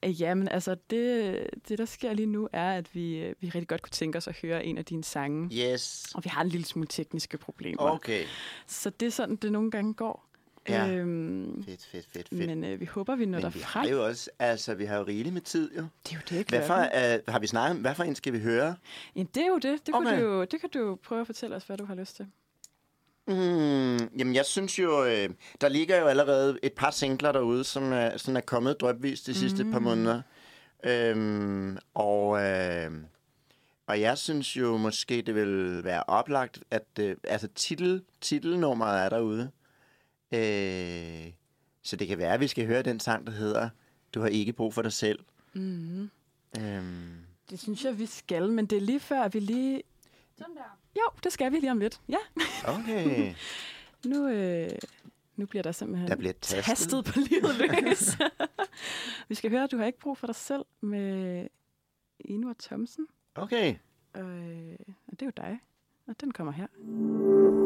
jamen, altså, det, det, der sker lige nu, er, at vi, øh, vi rigtig godt kunne tænke os at høre en af dine sange. Yes. Og vi har en lille smule tekniske problemer. Okay. Så det er sådan, det nogle gange går. Ja. Øhm, Fedt, fedt, fedt, fedt. men øh, vi håber, vi når Men vi derfrem. har jo også, altså, vi har jo rigeligt med tid, jo. Det er jo det, Hvad for, uh, har vi snakket hvad for en skal vi høre? Ja, det er jo det. Det, kunne Okay. du, jo- det kan du prøve at fortælle os, hvad du har lyst til. Mm, jamen, jeg synes jo, øh, der ligger jo allerede et par singler derude, som er, sådan er kommet drøbvis de sidste mm. par måneder. Øhm, og, øh, og jeg synes jo måske, det vil være oplagt, at øh, altså titel, titelnummeret er derude. Øh, så det kan være, at vi skal høre den sang, der hedder Du har ikke brug for dig selv. Mm. Øhm, Det synes jeg, vi skal, men det er lige før, vi lige... Sådan der. Jo, det skal vi lige om lidt. Ja, okay, nu, øh, nu bliver der simpelthen der bliver tastet. tastet på livet løs. vi skal høre, at du har ikke brug for dig selv med Inua Thomsen. Okay, Og, øh, og det er jo dig. Og den kommer her.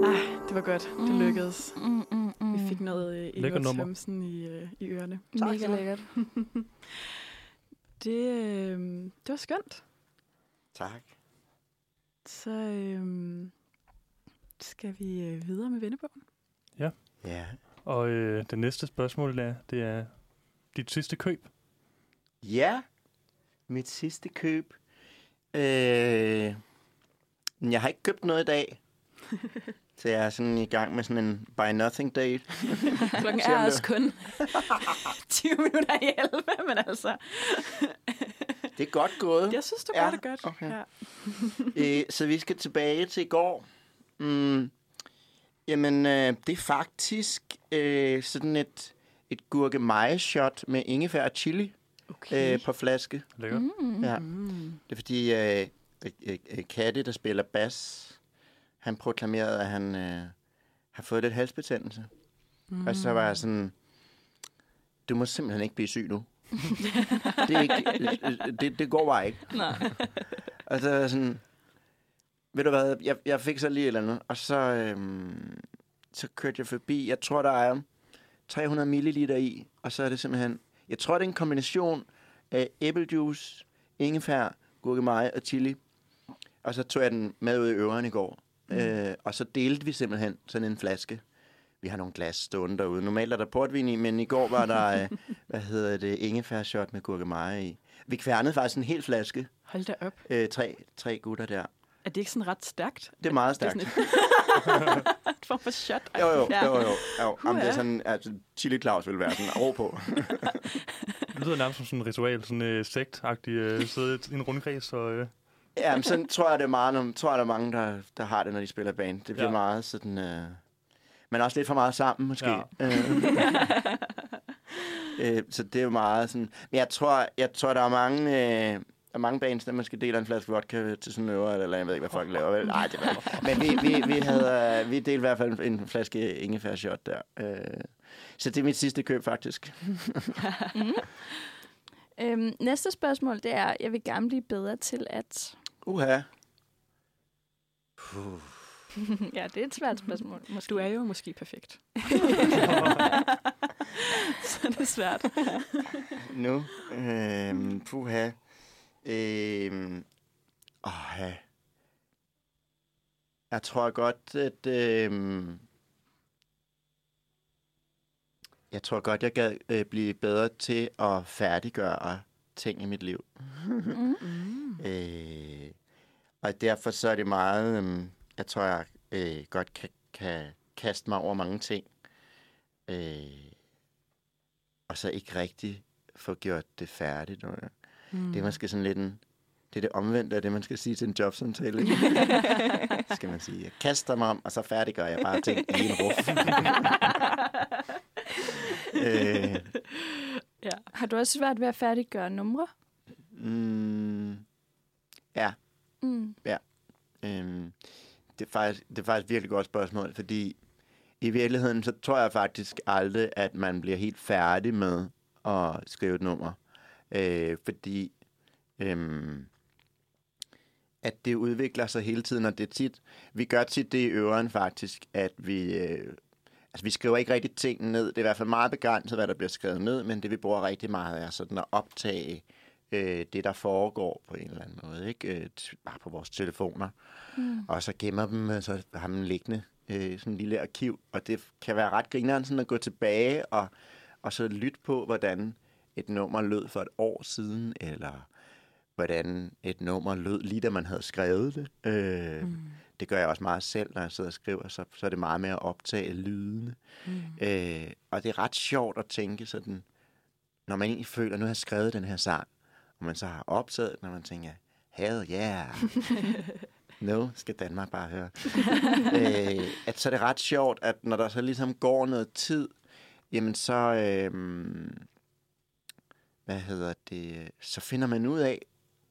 Ah, det var godt. Det Mm. lykkedes. Mm, mm, mm. Vi fik noget øh, Lækker nummer. Thomsen i, øh, i ørerne. Tak, Mega lækkert. Det, øh, det var skønt. tak. Så øh, skal vi øh, videre med vennebogen. Ja. Og øh, det næste spørgsmål er, det er dit sidste køb. Ja, mit sidste køb. Øh, jeg har ikke købt noget i dag. så jeg er sådan i gang med sådan en buy nothing date. Klokken er også kun 20 minutter i 11, men altså, Det er godt gået. jeg synes, du Ja, gør det godt. okay. Ja. øh, så vi skal tilbage til i går. Mm, jamen, øh, det er faktisk øh, sådan et, et gurkemeje-shot med ingefær og chili Okay. øh, på flaske. Lækkert. Mm. Ja. Det er fordi, øh, øh, øh, Katte, der spiller bas, han proklamerede, at han øh, har fået lidt halsbetændelse. Mm. Og så var jeg sådan, du må simpelthen ikke blive syg nu. det, er ikke, øh, det, det går bare ikke. Nej. Og så jeg sådan, ved du hvad, jeg, jeg fik så lige et eller andet, og så, øhm, så kørte jeg forbi, jeg tror, der er 300 milliliter i, og så er det simpelthen, jeg tror, det er en kombination af æblejuice, ingefær, gurkemeje og chili. Og så tog jeg den med ud i øveren i går. Mm. Øh, og så delte vi simpelthen sådan en flaske. Vi har nogle glas stående derude. Normalt er der portvin i, men i går var der, øh, hvad hedder det, ingefær shot med gurkemeje i. Vi kværnede faktisk en hel flaske. Hold da op. Øh, tre, tre gutter der. Er det ikke sådan ret stærkt? Det er meget Det er stærkt. sådan et, form for shot. Jo, jo, Ja. jo, jo. jo. Jamen, det er sådan, altså, Chili Claus vil være sådan ro på. Det lyder nærmest som sådan en ritual, sådan øh, sekt-agtig, øh, sidde i en rundkreds og... Øh, ja, men sådan tror jeg, det er meget, når- tror jeg, der er mange, der, der har det, når de spiller band. Det bliver Ja. meget sådan... Øh, men også lidt for meget sammen, måske. Ja. Ja. øh, så det er jo meget sådan... Men jeg tror, jeg tror der er mange... Øh, der er mange bands, der måske deler en flaske vodka til sådan en øver, eller jeg ved ikke, hvad folk laver. Vel? Nej, det ikke. Men vi, vi, vi, havde, øh, vi delte i hvert fald en flaske ingefær shot der. Øh, Så det er mit sidste køb, faktisk. Mm. Øhm, næste spørgsmål, det er, jeg vil gerne blive bedre til at... Uha. Puh. ja, det er et svært spørgsmål. Måske. Du er jo måske perfekt. så det er svært. Nu. Øhm, puha. Øhm, åh. Jeg tror godt, at... Øhm, jeg tror godt, jeg kan øh, blive bedre til at færdiggøre ting i mit liv. Mm. Mm. Øh, og derfor så er det meget... Øhm, jeg tror, jeg øh, godt kan, kan kaste mig over mange ting. Øh, og så ikke rigtig få gjort det færdigt. Mm. Det er måske sådan lidt en... Det er det omvendte af det, man skal sige til en jobsamtale. skal man sige, jeg kaster mig om, og så færdiggør jeg bare ting i en ruf. øh, Ja. Har du også svært ved at færdiggøre numre? mm, ja, Mm. øhm, det, er faktisk, det er faktisk et virkelig godt spørgsmål, fordi i virkeligheden, så tror jeg faktisk aldrig, at man bliver helt færdig med at skrive et nummer. Øh, fordi øhm, at det udvikler sig hele tiden, og det er tit, vi gør tit det i øren faktisk, at vi, øh, altså vi skriver ikke rigtig ting ned. Det er i hvert fald meget begrænset, hvad der bliver skrevet ned, men det vi bruger rigtig meget er sådan at optage øh, det, der foregår på en eller anden måde, ikke? Øh, bare på vores telefoner. Mm. Og så gemmer dem, og så har man liggende øh, sådan en lille arkiv. Og det kan være ret grineren sådan at gå tilbage og, og så lytte på, hvordan et nummer lød for et år siden, eller hvordan et nummer lød lige da man havde skrevet det. Øh, mm. Det gør jeg også meget selv, når jeg sidder og skriver, så, så er det meget med at optage lydene. Mm. Øh, og det er ret sjovt at tænke sådan, når man egentlig føler, at nu har jeg skrevet den her sang, og man så har optaget den, og man tænker, hell yeah, nu skal Danmark bare høre. øh, at så er det ret sjovt, at når der så ligesom går noget tid, jamen så, øh, hvad hedder det, så finder man ud af,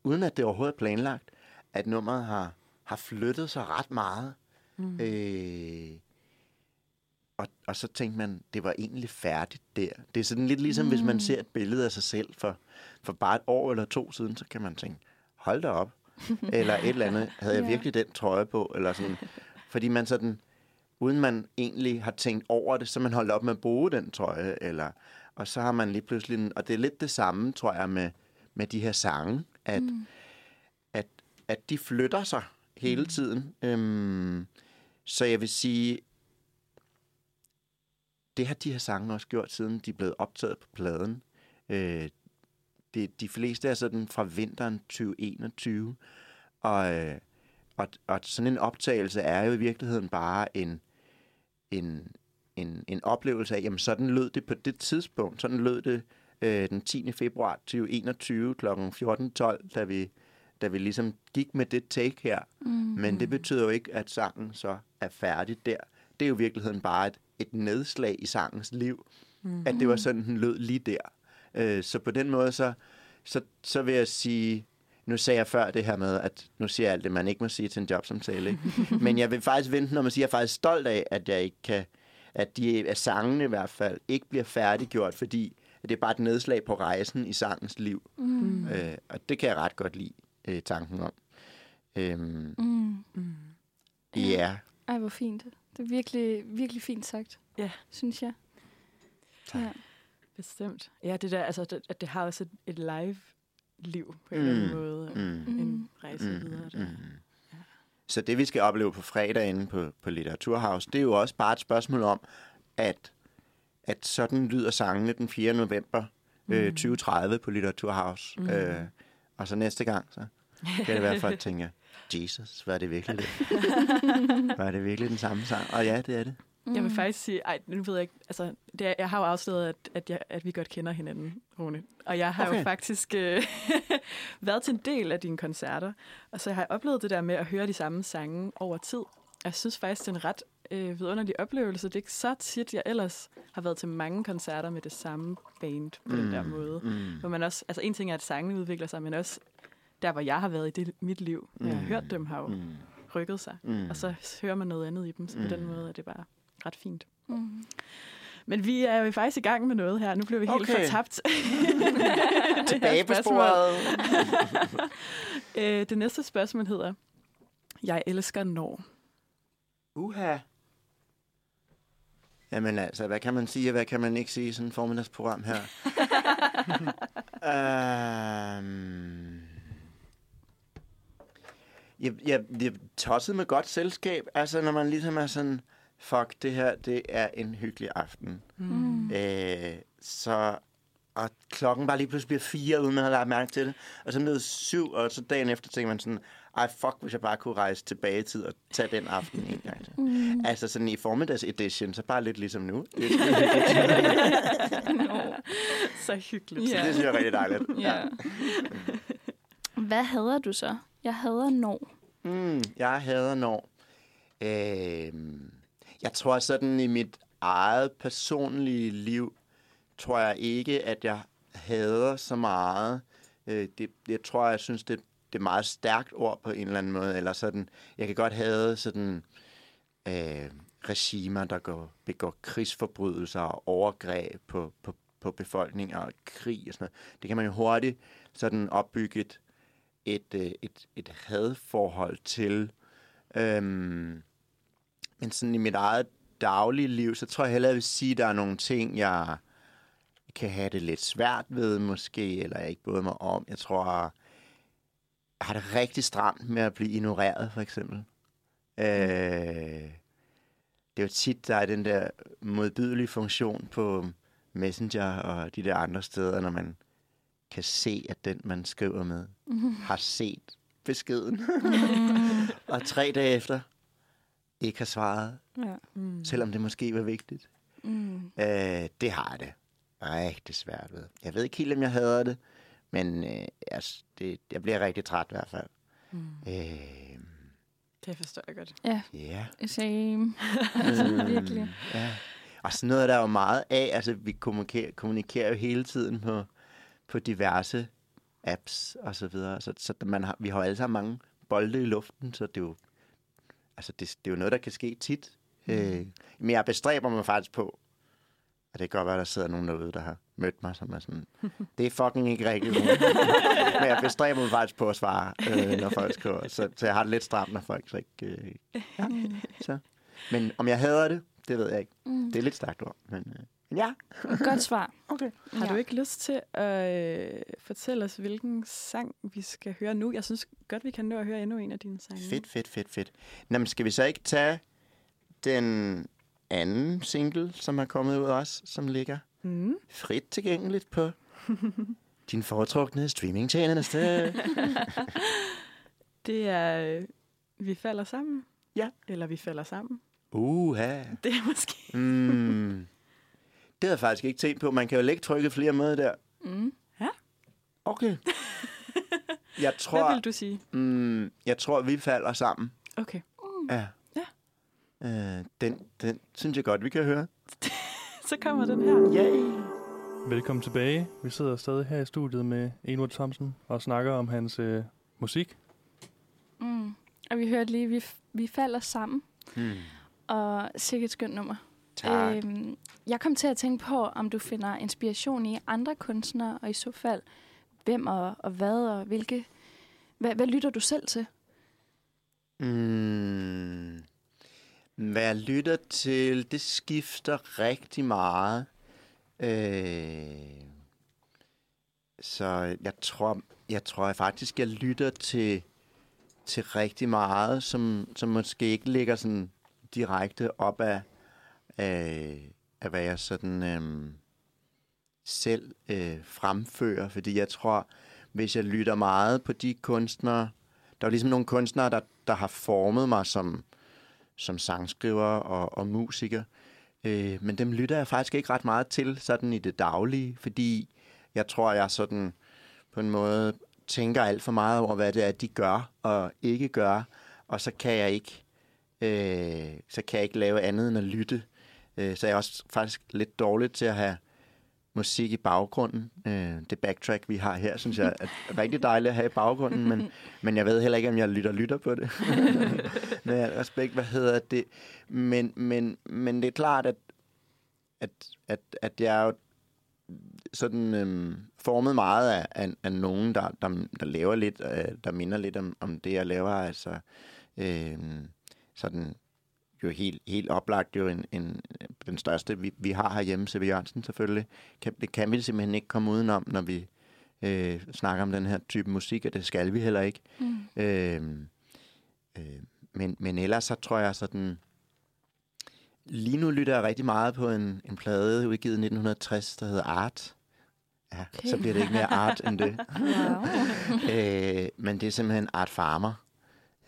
uden at det overhovedet er planlagt, at nummeret har, har flyttet sig ret meget. Mm. Øh, og, og så tænkte man, det var egentlig færdigt der. Det er sådan lidt ligesom, mm. hvis man ser et billede af sig selv for, for bare et år eller to siden, så kan man tænke, hold da op. eller et eller andet, havde jeg Ja. virkelig den trøje på? Eller sådan. Fordi man sådan, uden man egentlig har tænkt over det, så man holdt op med at bruge den trøje. Eller, og så har man lige pludselig, en- og det er lidt det samme, tror jeg, med, med de her sange, at, Mm. at, at de flytter sig hele tiden. Øhm, så jeg vil sige, det har de her sange også gjort, siden de er blevet optaget på pladen. Øh, det, de fleste er sådan fra vinteren 2021, og, øh, og, og sådan en optagelse er jo i virkeligheden bare en, en, en, en oplevelse af, jamen sådan lød det på det tidspunkt. Sådan lød det øh, den 10. februar 2021 kl. 14.12, da vi, da vi ligesom gik med det take her. Mm. Men det betyder jo ikke, at sangen så er færdig der. Det er jo i virkeligheden bare et, et nedslag i sangens liv, Mm. at det var sådan, den lød lige der. Øh, så på den måde, så, så, så vil jeg sige, nu sagde jeg før det her med, at nu siger jeg alt det, man ikke må sige til en jobsamtale. Ikke? Men jeg vil faktisk vente, når man siger, at jeg er faktisk stolt af, at jeg ikke kan, at de af sangene i hvert fald ikke bliver færdiggjort, fordi at det er bare et nedslag på rejsen i sangens liv. Mm. Øh, og det kan jeg ret godt lide, øh, tanken om. Øhm, Mm. Mm. ja, Ej, hvor fint. Det er virkelig, virkelig fint sagt. Ja. Synes jeg. Tak. Ja. Bestemt. Ja, det der, altså, det, at det har også et, et live-liv på en eller anden Mm. måde. mm, Mm. En rejse videre der. Mm. Så det, vi skal opleve på fredag inde på, på Litteraturhaus, det er jo også bare et spørgsmål om, at, at sådan lyder sangene den 4. november øh, 2030 på Litteraturhaus. Mm. Øh, og så næste gang, så kan det være, at folk tænker, Jesus, var det virkelig det? var det virkelig den samme sang? Og ja, det er det. Mm. Jeg vil faktisk sige, ej, nu ved jeg ikke, altså, det er, jeg har jo afsløret, at, at, jeg, at vi godt kender hinanden, Rune. Og jeg har okay. Okay. jo faktisk øh, været til en del af dine koncerter, og så har jeg oplevet det der med at høre de samme sange over tid. Jeg synes faktisk, det er en ret øh, vidunderlig oplevelse. Det er ikke så tit, jeg ellers har været til mange koncerter med det samme band på mm. den der måde. Mm. Hvor man også, altså en ting er, at sangene udvikler sig, men også der, hvor jeg har været i det, mit liv, når jeg har Mm. hørt dem, har jo Mm. rykket sig. Mm. Og så hører man noget andet i dem, så på Mm. den måde er det bare ret fint. Mm. Men vi er jo faktisk i gang med noget her. Nu bliver vi helt Okay. fortabt. Tilbage på sporet. Øh, det næste spørgsmål hedder, jeg elsker når. Uha. Jamen altså, hvad kan man sige, og hvad kan man ikke sige i sådan et formiddagsprogram her? um, jeg, jeg, jeg tosset med godt selskab. Altså, når man ligesom er sådan, fuck, det her, det er en hyggelig aften. Mm. Øh, så og klokken bare lige pludselig bliver fire, uden man har lagt mærke til det. Og så ned syv, og så dagen efter tænker man sådan, ej fuck, hvis jeg bare kunne rejse tilbage i tid og tage den aften en gang til. Mm. Altså sådan i formiddags edition, så bare lidt ligesom nu. Det, Så hyggeligt. Ja. det synes jeg er rigtig dejligt. Ja. Hvad hader du så? Jeg hader når. Mm, jeg hader når. Øh, jeg tror sådan i mit eget personlige liv, tror jeg ikke, at jeg hader så meget. Øh, det, jeg tror, jeg synes, det, det er et meget stærkt ord på en eller anden måde. Eller sådan, jeg kan godt have sådan øh, regimer, der går, begår krigsforbrydelser og overgreb på, på, på befolkninger og krig og sådan noget. Det kan man jo hurtigt sådan opbygge et, et, øh, et, et hadforhold til. Øhm, men sådan i mit eget daglige liv, så tror jeg hellere, jeg vil sige, at der er nogle ting, jeg kan have det lidt svært ved, måske, eller jeg ikke bryder mig om. Jeg tror, jeg har det rigtig stramt med at blive ignoreret, for eksempel. Øh, det er jo tit, der er den der modbydelige funktion på Messenger og de der andre steder, når man kan se, at den, man skriver med, har set beskeden. og tre dage efter ikke har svaret, Ja. Mm. selvom det måske var vigtigt. Mm. Øh, det har jeg det rigtig svært ved. Jeg ved ikke helt, om jeg hader det, men øh, jeg, det, jeg bliver rigtig træt i hvert fald. Mm. Øh, Det forstår jeg godt. Ja, ja. same. altså, virkelig. Ja. Og sådan noget er der jo meget af. Altså, vi kommunikerer, kommunikerer jo hele tiden på, på diverse apps og så videre. Så, så man har, vi har alle sammen mange bolde i luften, så det er jo, altså det, det er jo noget, der kan ske tit. Mm. Øh, men jeg bestræber mig faktisk på, og det kan godt være, der sidder nogen derude, der har mødt mig, som er sådan, det er fucking ikke rigtigt. men jeg bestræber mig faktisk på at svare, øh, når folk skriver. Så, så jeg har det lidt stramt, når folk så ikke... Øh, ja, så. Men om jeg hader det, det ved jeg ikke. Mm. Det er lidt stærkt ord, men, øh, ja. Godt svar. Okay. Har ja. du ikke lyst til at øh, fortælle os, hvilken sang vi skal høre nu? Jeg synes godt, vi kan nå at høre endnu en af dine sange. Fedt, fedt, fedt, fedt. Nå, men skal vi så ikke tage den anden single, som er kommet ud også, som ligger Mm. frit tilgængeligt på din foretrukne streamingtjeneste? Det er øh, Vi falder sammen. Ja. Eller Vi falder sammen. Uha. Det er måske... Mm. Det havde jeg faktisk ikke tænkt på. Man kan jo lægge trykket flere med der. Mm. Okay. Jeg Hvad tror, vil du sige? mm, jeg tror, vi falder sammen. Okay. Ja. Ja. Øh, den, den synes jeg godt, vi kan høre. Så kommer den her. Yay! Velkommen tilbage. Vi sidder stadig her i studiet med Enwood Thompson og snakker om hans øh, musik. Mm. Og vi hørte lige, vi, vi falder sammen. Hmm. Og sikkert et skønt nummer. Tak. Øhm, jeg kom til at tænke på, om du finder inspiration i andre kunstnere, og i så fald, hvem og, og hvad, og hvilke... Hvad, hvad lytter du selv til? Mm. Hvad jeg lytter til, det skifter rigtig meget. Øh, så jeg tror, jeg tror jeg faktisk, jeg lytter til, til rigtig meget, som, som måske ikke ligger sådan direkte op af, af, af hvad jeg sådan øhm, selv øh, fremfører. Fordi jeg tror, hvis jeg lytter meget på de kunstnere, der er ligesom nogle kunstnere, der, der har formet mig som, som sangskriver og, og musiker. Øh, men dem lytter jeg faktisk ikke ret meget til sådan i det daglige, fordi jeg tror, jeg sådan på en måde tænker alt for meget over, hvad det er, de gør og ikke gør, og så kan jeg ikke, øh, så kan jeg ikke lave andet end at lytte. Øh, så jeg er også faktisk lidt dårlig til at have musik i baggrunden. Øh, det backtrack, vi har her, synes jeg er rigtig dejligt at have i baggrunden, men, men jeg ved heller ikke, om jeg lytter lytter på det. med al respekt, hvad hedder det? Men, men, men det er klart, at at, at, at jeg er jo sådan øhm, formet meget af, af, af nogen, der, der, der laver lidt, øh, der minder lidt om, om det, jeg laver. Altså, øhm, sådan jo helt, helt oplagt jo en, en, den største, vi, vi har herhjemme, C.V. Jørgensen selvfølgelig. Kan, det kan vi simpelthen ikke komme udenom, når vi øh, snakker om den her type musik, og det skal vi heller ikke. Mm. Øh, øh, men, men ellers så tror jeg sådan... Lige nu lytter jeg rigtig meget på en, en plade udgivet i 1960, der hedder Art. Ja, okay. Så bliver det ikke mere art end det. Wow. øh, men det er simpelthen Art Farmer,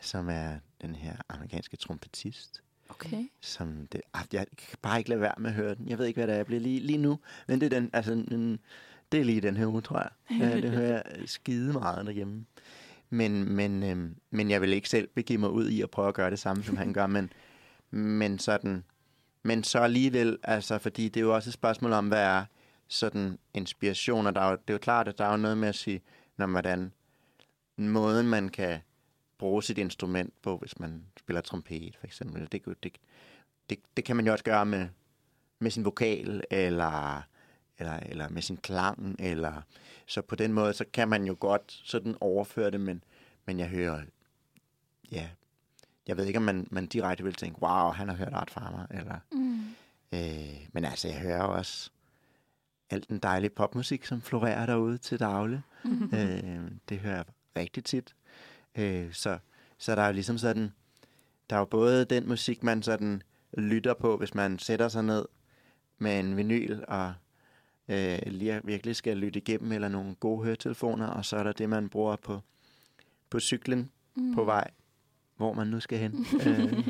som er den her amerikanske trompetist Okay. som det, ah, jeg kan bare ikke lade være med at høre den. Jeg ved ikke, hvad det er, jeg bliver lige, lige nu. Men det er, den, altså, den, det er lige den her uge, tror jeg. Ja, det hører jeg skide meget derhjemme. Men, men, øhm, men jeg vil ikke selv begive mig ud i at prøve at gøre det samme, som han gør. Men, men sådan, men så alligevel, altså, fordi det er jo også et spørgsmål om, hvad er sådan inspiration, og der er jo, det er jo klart, at der er jo noget med at sige, når hvordan måden, man kan bruge sit instrument på, hvis man spiller trompet, for eksempel. Det, det, det, det kan man jo også gøre med, med sin vokal, eller, eller, eller med sin klang, eller så på den måde, så kan man jo godt sådan overføre det, men, men jeg hører, ja, jeg ved ikke, om man, man direkte vil tænke, wow, han har hørt Art Farmer, eller, Mm. øh, men altså, jeg hører også alt den dejlige popmusik, som florerer derude til daglig. øh, det hører jeg rigtig tit. Øh, så, så der er jo ligesom sådan, der er jo både den musik, man sådan lytter på, hvis man sætter sig ned med en vinyl og øh, lige virkelig skal lytte igennem, eller nogle gode høretelefoner, og så er der det, man bruger på, på cyklen Mm. på vej, hvor man nu skal hen. øh,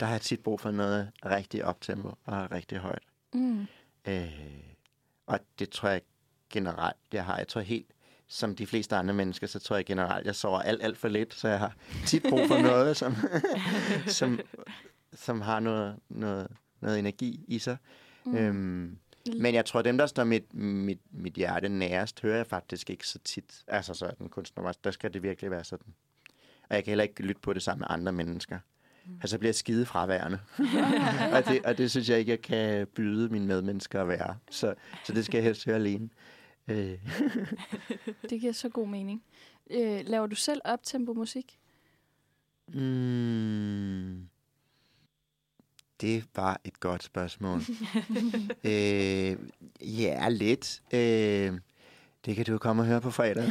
der har jeg tit brug for noget rigtig optempo og rigtig højt. Mm. Øh, og det tror jeg generelt, jeg har. Jeg tror helt, som de fleste andre mennesker, så tror jeg generelt, jeg sover alt, alt for lidt, så jeg har tit brug for noget, som, som, som har noget, noget, noget energi i sig. Mm. Øhm, men jeg tror, dem, der står mit, mit, mit hjerte nærest, hører jeg faktisk ikke så tit. Altså sådan kunstner, der skal det virkelig være sådan. Og jeg kan heller ikke lytte på det sammen med andre mennesker. Mm. Altså, så bliver jeg skide fraværende. og, det, og det synes jeg ikke, jeg kan byde mine medmennesker at være. Så, så det skal jeg helst høre alene. Øh. Det giver så god mening. Øh, laver du selv optempo musik? Mm. Det var et godt spørgsmål. øh, ja, lidt. Øh, det kan du komme og høre på fredag.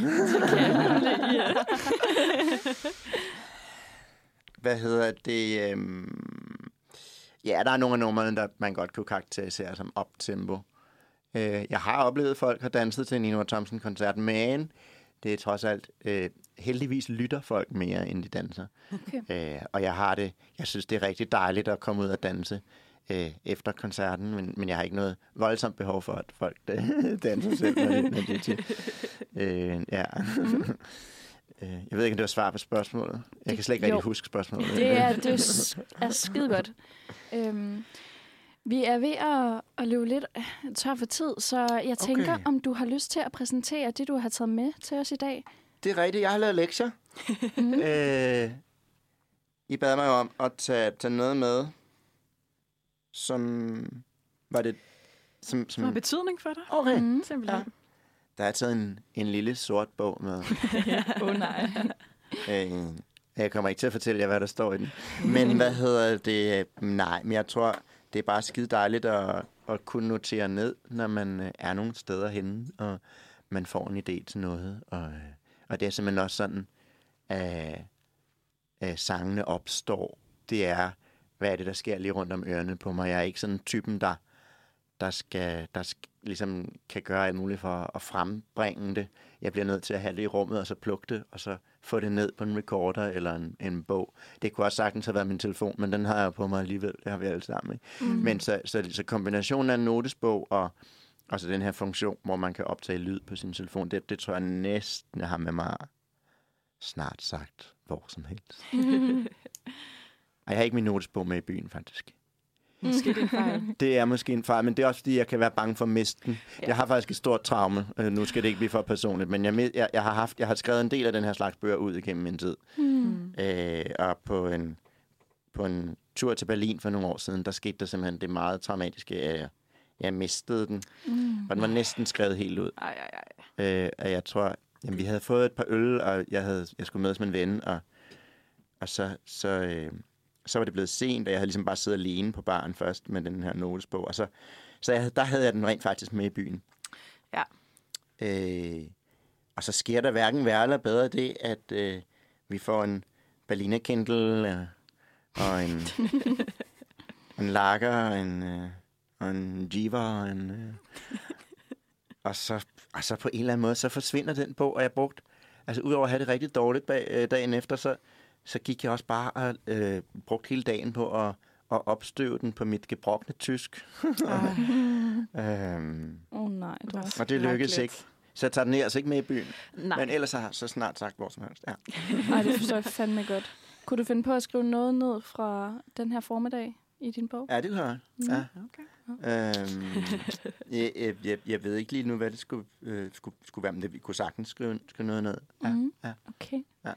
Hvad hedder det? Øhm, ja, der er nogle af numrene, der man godt kunne karakterisere som optempo. Øh, jeg har oplevet, at folk har danset til en Nino Thompson-koncert, men det er trods alt, øh, heldigvis lytter folk mere, end de danser. Okay. Øh, og jeg har det, jeg synes, det er rigtig dejligt at komme ud og danse øh, efter koncerten, men, men jeg har ikke noget voldsomt behov for, at folk øh, danser selv, når de, når er til. Øh, ja. Mm. jeg ved ikke, om det var svar på spørgsmålet. Jeg kan slet ikke Jo. rigtig huske spørgsmålet. Det er, det er, er skide godt. Øhm, vi er ved at, at løbe lidt tør for tid, så jeg tænker, Okay. om du har lyst til at præsentere det, du har taget med til os i dag. Det er rigtigt, jeg har lavet lektier. Mm. øh, I bad mig om at tage, tage noget med, som var det... Som, Som har som, betydning for dig. okay. Mm. Simpelthen. Der er taget en, en lille sort bog med. Åh oh, nej. Øh, jeg kommer ikke til at fortælle jer, hvad der står i den. Men hvad hedder det? Nej, men jeg tror, det er bare skide dejligt at, at kunne notere ned, når man øh, er nogle steder henne, og man får en idé til noget. Og, øh, og det er simpelthen også sådan, at, at sangene opstår. Det er, hvad er det, der sker lige rundt om ørerne på mig. Jeg er ikke sådan typen, der, der, skal, der skal, ligesom kan gøre alt muligt for at frembringe det. Jeg bliver nødt til at have det i rummet, og så plukke det, og så få det ned på en recorder eller en, en bog. Det kunne også sagtens have været min telefon, men den har jeg på mig alligevel. Det har vi alle sammen. Ikke? Mm. Men så, så, så kombinationen af en notesbog og, og så den her funktion, hvor man kan optage lyd på sin telefon, det, det tror jeg næsten, jeg har med mig snart sagt hvor som helst. Og jeg har ikke min notesbog med i byen, faktisk. Måske det er en fejl. Det er måske en fejl, men det er også fordi, jeg kan være bange for at miste den. Ja. Jeg har faktisk et stort traume. Øh, nu skal det ikke blive for personligt, men jeg, jeg, jeg, har haft, jeg har skrevet en del af den her slags bøger ud igennem min tid. Mm. Øh, og på en, på en tur til Berlin for nogle år siden, der skete der simpelthen det meget traumatiske, at jeg, jeg mistede den. Mm. Og den var næsten skrevet helt ud. Ej, ej, ej. Øh, og jeg tror, jamen, vi havde fået et par øl, og jeg, havde, jeg skulle med en ven, og, og så, så, øh, så var det blevet sent, og jeg havde ligesom bare siddet alene på baren først med den her notesbog. Og så, så jeg, der havde jeg den rent faktisk med i byen. Ja. Øh, og så sker der hverken værre eller bedre det, at øh, vi får en Berliner Kindle øh, og en, en Lager og en, øh, og en Jiva og en... Øh, og så, og så på en eller anden måde, så forsvinder den bog, og jeg brugte, altså udover at have det rigtig dårligt bag, øh, dagen efter, så, så gik jeg også bare og øh, brugte hele dagen på at, at opstøve den på mit gebrokne tysk. øhm, Åh oh, nej, du var og det lykkedes ikke. Så jeg tager den altså ikke med i byen. Nej. Men ellers har jeg så snart sagt hvor som helst. Ja. Ej, det forstår jeg fandme godt. Kunne du finde på at skrive noget ned fra den her formiddag i din bog? Ja, det kunne jeg. Mm. Ja. Okay. Øhm, jeg, jeg, jeg, jeg ved ikke lige nu, hvad det skulle, øh, skulle, skulle være, men det, vi kunne sagtens skrive, skrive noget ned. Ja, Mhm. ja. Okay. Ja.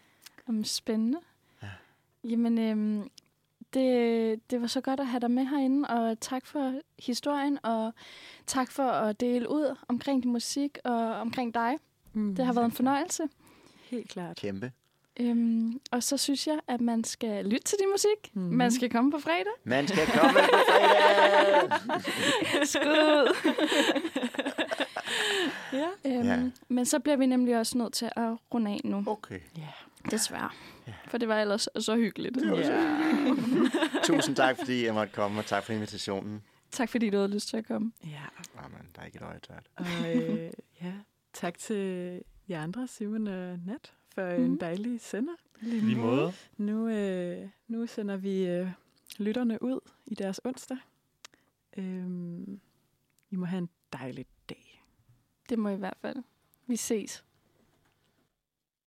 Jamen, spændende. Ja. Jamen, øhm, det, det var så godt at have dig med herinde, og tak for historien, og tak for at dele ud omkring din musik og omkring dig. Mm. Det har været en fornøjelse. Helt klart. Kæmpe. Øhm, og så synes jeg, at man skal lytte til din musik. Mhm. Man skal komme på fredag. Man skal komme på fredag! Skud! Ja. øhm, Ja. Men så bliver vi nemlig også nødt til at runde af nu, Okay. desværre. For det var ellers så hyggeligt. Ja. Tusind tak, fordi jeg måtte komme, og tak for invitationen. Tak fordi du havde lyst til at komme. ja. Jamen, der er ikke et øje tørt. Og øh, ja, tak til jer andre, Simon og Nat, for mm. en Mhm. dejlig sender. Lige måde. Nu, øh, nu sender vi øh, lytterne ud i deres onsdag. Øhm, I må have en dejlig dag. Det må i hvert fald. Vi ses.